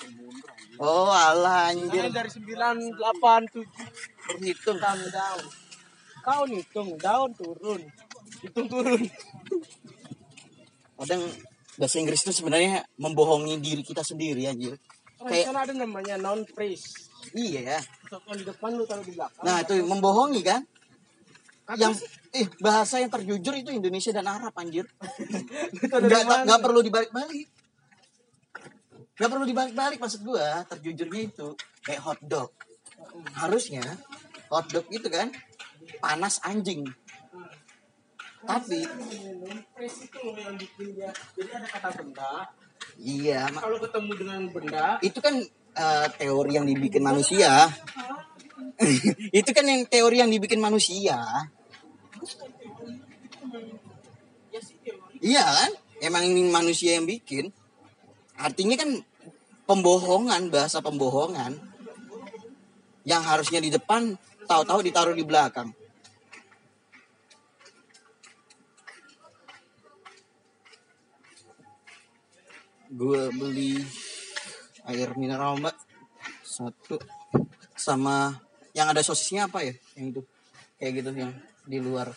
oh alah Anjir. anjir dari sembilan delapan tujuh berhitung down kau hitung down turun hitung turun kadang bahasa Inggris itu sebenarnya membohongi diri kita sendiri anjir. Orang Kayak- sana ada namanya noun phrase. Iya ya. Di depan lu taruh di belakang. Nah itu membohongi kan? Kata yang eh bahasa yang terjujur itu Indonesia dan Arab anjir. Nggak nggak perlu dibalik-balik. Nggak perlu dibalik-balik maksud gua terjujurnya itu kayak hotdog. Harusnya hotdog itu kan panas anjing tapi phrase itu loh yang bikin dia jadi ada kata benda iya kalau ketemu dengan benda itu kan eh, teori yang dibikin manusia itu kan yang teori yang dibikin manusia ya Iya kan? Emang ini manusia yang bikin. Artinya kan pembohongan, bahasa pembohongan. Yang harusnya di depan, tahu-tahu ditaruh di belakang. Gue beli air mineral mbak. Satu. Sama yang ada sosisnya apa ya? Yang itu. Kayak gitu yang di luar.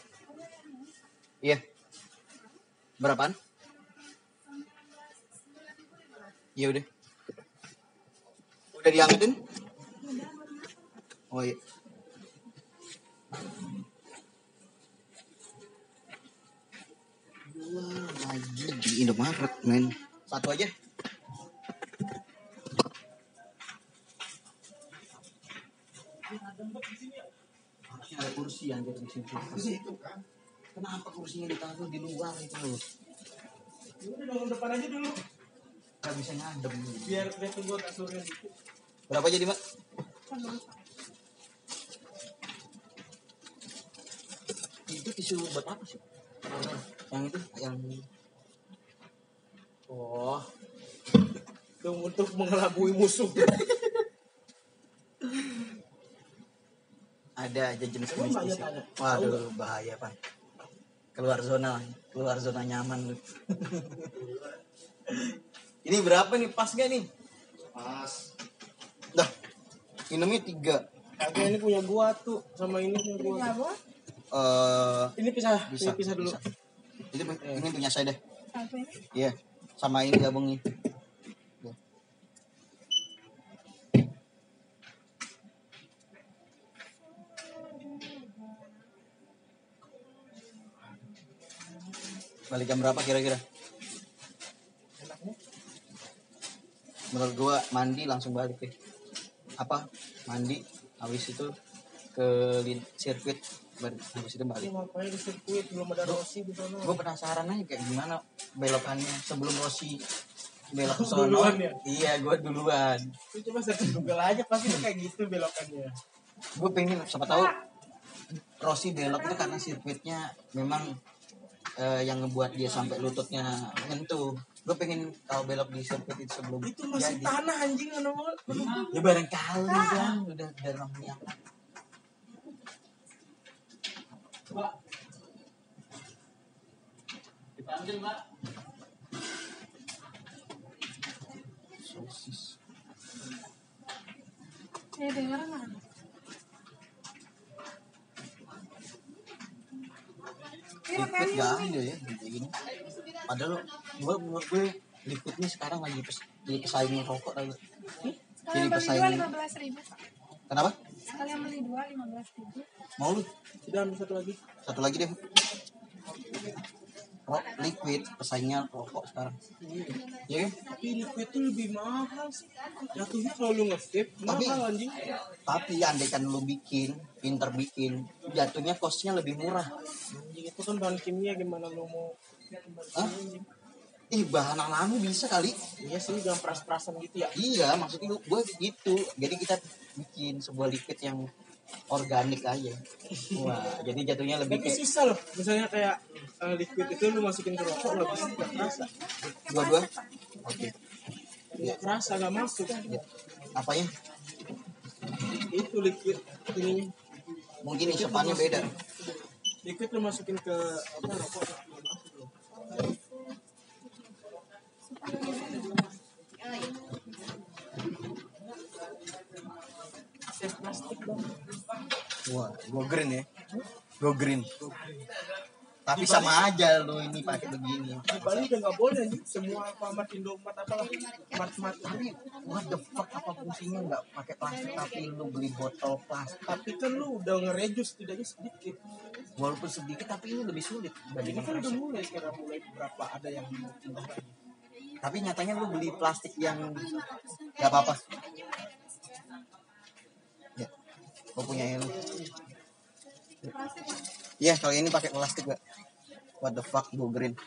Iya. Berapaan? Ya udah. Udah diangetin oh iya. Wah, lagi di Indomaret men satu aja. Harusnya ada kursi yang di situ. Kenapa kursinya ditaruh di luar itu? Loh Udah dong depan aja dulu. nggak bisa ngadem. Biar kelihatan gua kasurnya dikit. berapa jadi mbak? Itu tisu buat apa sih? Yang itu yang Oh. Itu untuk mengelabui musuh. ada aja jenis jenis waduh bahaya pak keluar zona keluar zona nyaman lu ini berapa nih pas gak nih Pas. dah minumnya tiga Kagak ini punya gua tuh sama ini punya gua. eh Ini pisah, bisa ini pisah dulu. bisa. ini ini punya saya deh Satu ini. iya sama ini gabungin Ya. balik jam berapa kira-kira? Menurut gua mandi langsung balik deh. Apa? Mandi habis itu ke sirkuit habis itu balik. Ngapain di sirkuit? Belum ada Rossi di sana. gue penasaran aja kayak gimana belokannya sebelum Rossi belok ke sono Duluan ya? iya gue duluan Lu coba search Google aja pasti tuh kayak gitu belokannya. gue pengen siapa tahu Rossi belok itu karena sirkuitnya memang eh, yang ngebuat dia sampai lututnya nyentuh gue pengen tahu belok di sirkuit itu sebelum Itu masih jadi. tanah anjing mau. ya barangkali kan udah udah ramai yang Mbak, dipanggil mbak Ini dengeran nggak? liquid gak ada ya gini padahal gue menurut gue liquid ini sekarang lagi pes, jadi pesaingnya rokok gak? Sekalian beli pesaing. dua lima belas ribu. Pak. kenapa Sekalian beli dua lima belas ribu. mau lu sudah ambil satu lagi. satu lagi deh liquid pesaingnya rokok sekarang ya kan? Tapi liquid tuh lebih mahal. Jatuhnya kalau lu nge-vape Tapi- mahal anjing. tapi andaikan lu bikin pinter bikin jatuhnya costnya lebih murah Anjing itu kan bahan kimia gimana lu mau Hah? ih bahan alami bisa kali Iya sih jangan peras-perasan gitu ya. iya maksudnya gue gitu jadi kita bikin sebuah liquid yang organik aja wah jadi jatuhnya lebih Tapi kayak susah loh. Misalnya kayak eh, liquid itu lu masukin ke rokok nggak bisa nggak kerasa. dua-dua oke Nggak kerasa nggak masuk. Ya. apanya Itu liquid ininya. mungkin hisapannya beda Liquid lu masukin ke apa rokok masuk plastik dong. wah go green ya. Go green. Tapi sama aja lu ini pakai begini. Di Bali udah nggak boleh nih semua Alfamart Indomaret apalah smart tapi what the fuck apa fungsinya nggak pakai plastik? Tapi lu beli botol plastik. Tapi kan lu udah ngerejus setidaknya sedikit. Walaupun sedikit tapi ini lebih sulit ini kan udah mulai sekarang mulai berapa ada yang tapi nyatanya lu beli plastik yang nggak apa-apa gue punya lu Iya, kalau ini pakai plastik gak? What the fuck, go green.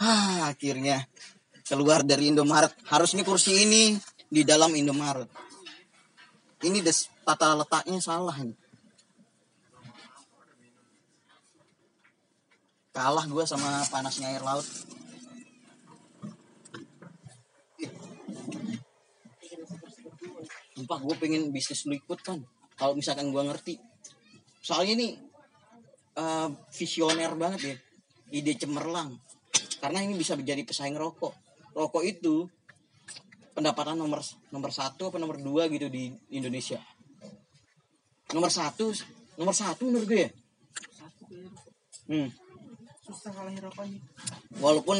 Ah, akhirnya keluar dari Indomaret harusnya kursi ini di dalam Indomaret ini des tata letaknya salah ini kalah gue sama panasnya air laut. Sumpah gue pengen bisnis liquid kan. Kalau misalkan gue ngerti. Soalnya ini eh, visioner banget ya. Ide cemerlang. Karena ini bisa menjadi pesaing rokok. Rokok itu pendapatan nomor nomor satu apa nomor dua gitu di Indonesia. Nomor satu nomor satu menurut gue ya? Hmm. Walaupun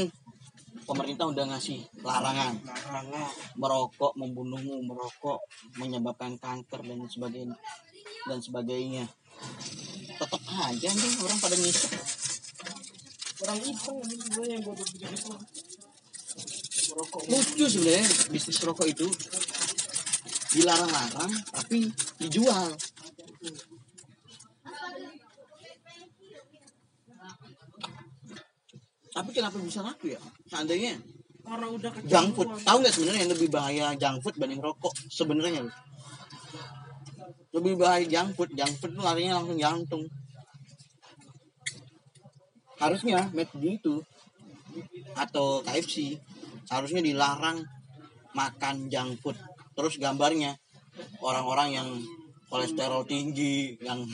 pemerintah udah ngasih larangan Larangan. merokok membunuhmu merokok menyebabkan kanker dan sebagainya dan sebagainya tetap aja nih orang pada ngisep Orang iseng sebenarnya yang bodoh begitu. Merokok. lucu sebenarnya bisnis rokok itu dilarang-larang tapi dijual tapi kenapa bisa laku ya? Seandainya Karena udah kecil. junk food. tahu nggak sebenarnya yang lebih bahaya junk food dibanding rokok? Sebenarnya lebih bahaya junk food. Junk food tuh larinya langsung jantung. Harusnya McD itu. Atau KFC harusnya dilarang makan junk food. Terus gambarnya orang-orang yang kolesterol tinggi yang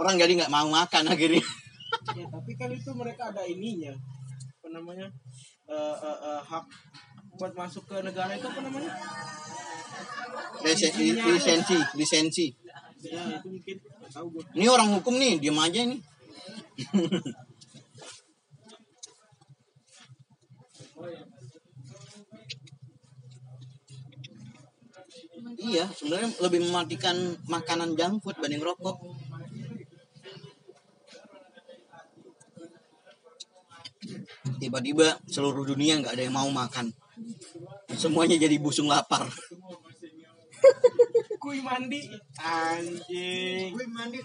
orang jadi nggak mau makan akhirnya. Ya, tapi kan itu mereka ada ininya. Namanya? Eh, eh, eh, hak buat masuk ke negara itu apa namanya? lisensi lisensi lisensi Ya, itu mungkin tahu gue. ini orang hukum nih diam aja nih iya sebenarnya lebih mematikan makanan junk food banding rokok tiba-tiba seluruh dunia nggak ada yang mau makan semuanya jadi busung lapar Kui mandi. Anjing. Gue mandi.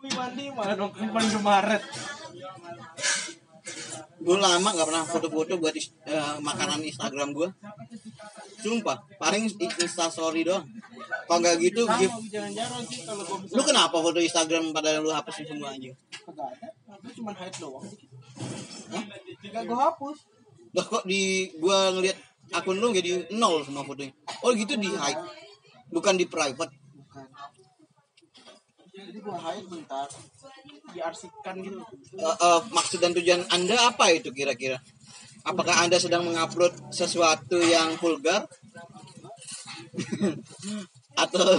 Kui mandi malah dong ke Maret. gue lama nggak pernah foto-foto buat is- eh, makanan Instagram gue sumpah paling i- instastory doang kalau nggak gitu gue lu kenapa foto Instagram pada lu hapusin semua aja kagak ada. Cuma hide doang. Gak gue hapus. Lah kok di gua ngeliat akun lu jadi nol semua fotonya oh gitu di hide bukan di private Bukan. Jadi gue hide bentar. Diarsipkan gitu. Eh, eh, maksud dan tujuan anda apa itu kira-kira apakah anda sedang mengupload sesuatu yang vulgar atau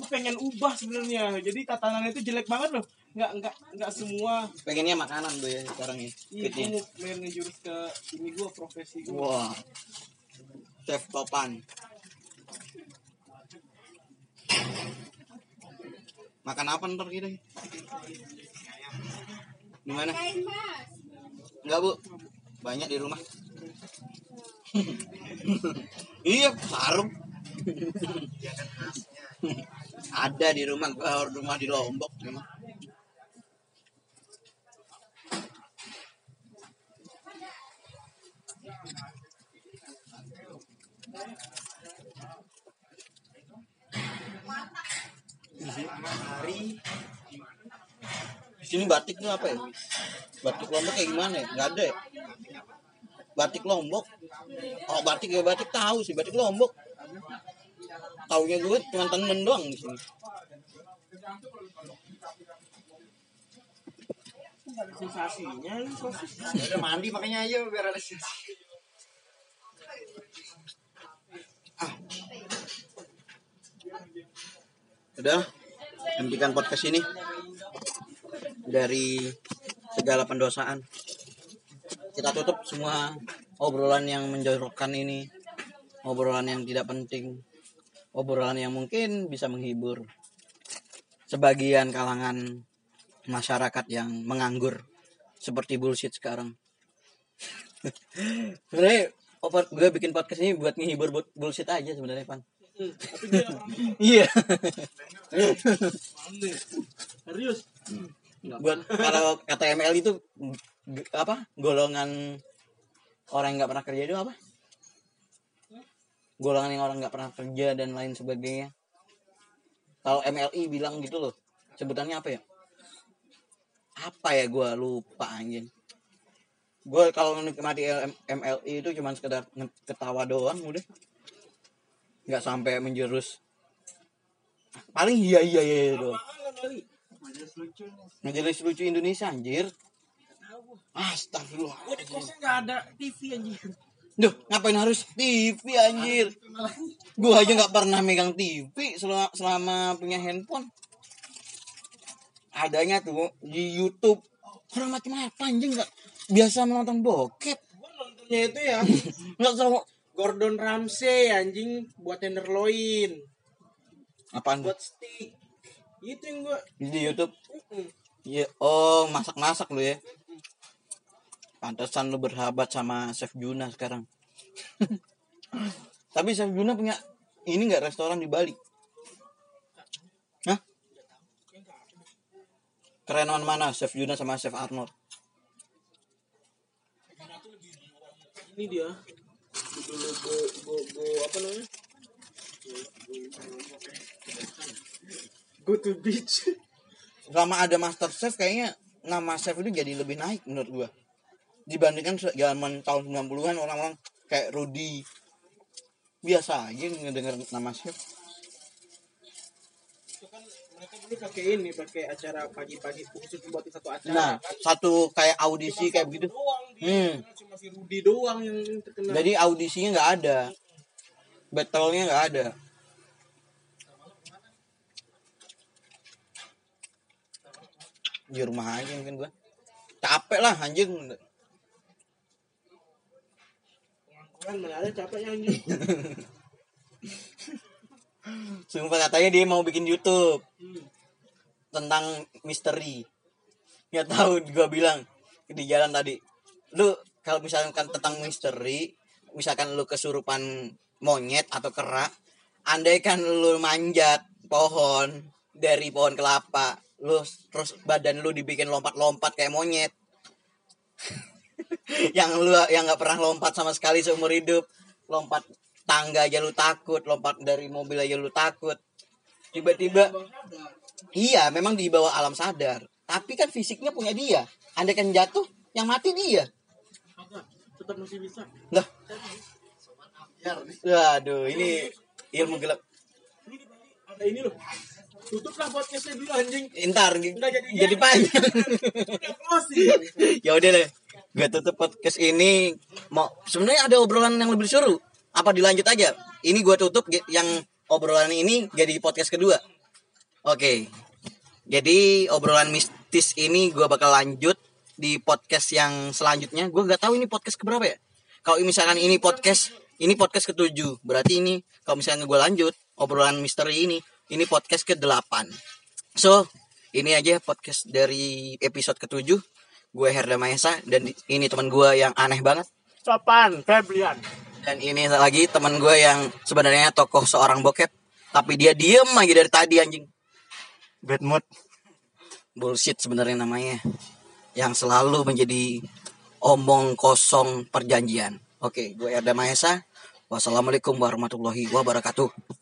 Gue pengen ubah sebenarnya. Jadi tatanan itu jelek banget loh. Nggak nggak nggak semua. pengennya makanan tuh ya sekarang ya Iya, gue fitnya. mau pengen ngejurus ke ini gue profesi gue. Wah. Chef Topan. Makan apa ntar kita? Gimana? Enggak, Bu. Banyak di rumah. iya, sarung. Ada di rumah, gua rumah di Lombok memang. Hari sini batik itu apa ya? Batik Lombok kayak gimana ya? Enggak ada ya? Batik Lombok. Oh, batik ya batik tahu sih, batik Lombok. Taunya gue cuma temen doang di sini. Nggak ada sensasinya sosis. Ya mandi makanya ayo biar ada sensasi. Udah, hentikan podcast ini dari segala pendosaan. Kita tutup semua obrolan yang menjorokkan ini, obrolan yang tidak penting, obrolan yang mungkin bisa menghibur sebagian kalangan masyarakat yang menganggur seperti bullshit sekarang. Sebenarnya over- gue bikin podcast ini buat menghibur bu- bullshit aja sebenarnya, Pan. Iya. Serius. buat kalau kata ML itu apa golongan orang yang nggak pernah kerja itu apa? Golongan yang orang nggak pernah kerja dan lain sebagainya. Kalau MLI bilang gitu loh sebutannya apa ya? Apa ya gue lupa anjing. Gue kalau menikmati MLI itu cuman sekedar ketawa doang udah. Nggak sampai menjurus. Paling iya iya iya, iya doang Majelis lucu majelis lucu Indonesia anjir Astagfirullah Gua di kosnya nggak ada TV anjir. Duh, ngapain harus TV anjir? Gua aja nggak pernah megang TV selama, selama punya handphone. Adanya tuh di YouTube. Orang macam apa anjing nggak biasa menonton bokep. Nontonnya itu ya Nggak tahu Gordon Ramsay anjing buat tenderloin, apaan buat steak. Itu yang gua di YouTube. Iya, oh masak-masak lu ya. Pantesan lu bersahabat sama Chef Juna sekarang. Tapi Chef Juna punya ini nggak restoran di Bali? Hah? Kerenan mana Chef Juna sama Chef Arnold? ini dia go go go apa namanya go to beach Selama ada Master Chef kayaknya nama chef itu jadi lebih naik menurut gua. Dibandingkan zaman tahun 90-an orang-orang kayak Rudy biasa aja ngedenger nama chef. itu kan mereka dulu pakai ini pakai acara pagi-pagi khusus buat satu acara Nah, kan satu kayak audisi kayak begitu. doang Hmm. cuma si Rudi doang yang terkenal Jadi audisinya nggak ada, battle-nya nggak ada. Di rumah aja mungkin gua. Capek lah anjing. kan capeknya anjing Sumpah katanya dia mau bikin YouTube Hmm. tentang misteri. Nggak tahu gua bilang di jalan tadi. Lu kalau misalkan tentang misteri, misalkan lu kesurupan monyet atau kera, andaikan lu manjat pohon dari pohon kelapa, lu terus badan lu dibikin lompat-lompat kayak monyet. yang lu yang nggak pernah lompat sama sekali seumur hidup, lompat tangga aja lu takut, lompat dari mobil aja lu takut. Tiba-tiba Iya, memang di bawah alam sadar. Tapi kan fisiknya punya dia. Andai kan jatuh, yang mati dia. Tetap masih bisa nih. waduh, ini ilmu gelap. ini ada ini loh tutuplah podcastnya dulu anjing Ntar Nggak jadi- jadi panjang. ya udah deh. Gue tutup podcast ini. Mau sebenarnya ada obrolan yang lebih seru. Apa dilanjut aja? Ini gue tutup yang obrolan ini jadi podcast kedua. Oke. Jadi obrolan mistis ini gue bakal lanjut di podcast yang selanjutnya. Gue nggak tahu ini podcast keberapa ya. Kalau misalkan ini podcast ini podcast ketujuh, berarti ini kalau misalnya gue lanjut obrolan misteri ini, ini podcast ke delapan. So ini aja podcast dari episode ketujuh. Gue Herda Maesa dan ini teman gue yang aneh banget. Sopan Febrian Dan ini lagi teman gue yang sebenarnya tokoh seorang bokep, tapi dia diem aja dari tadi anjing. Bad mood. bullshit sebenarnya namanya yang selalu menjadi omong kosong perjanjian. Oke, gue Erda Mahesa. Wassalamualaikum warahmatullahi wabarakatuh.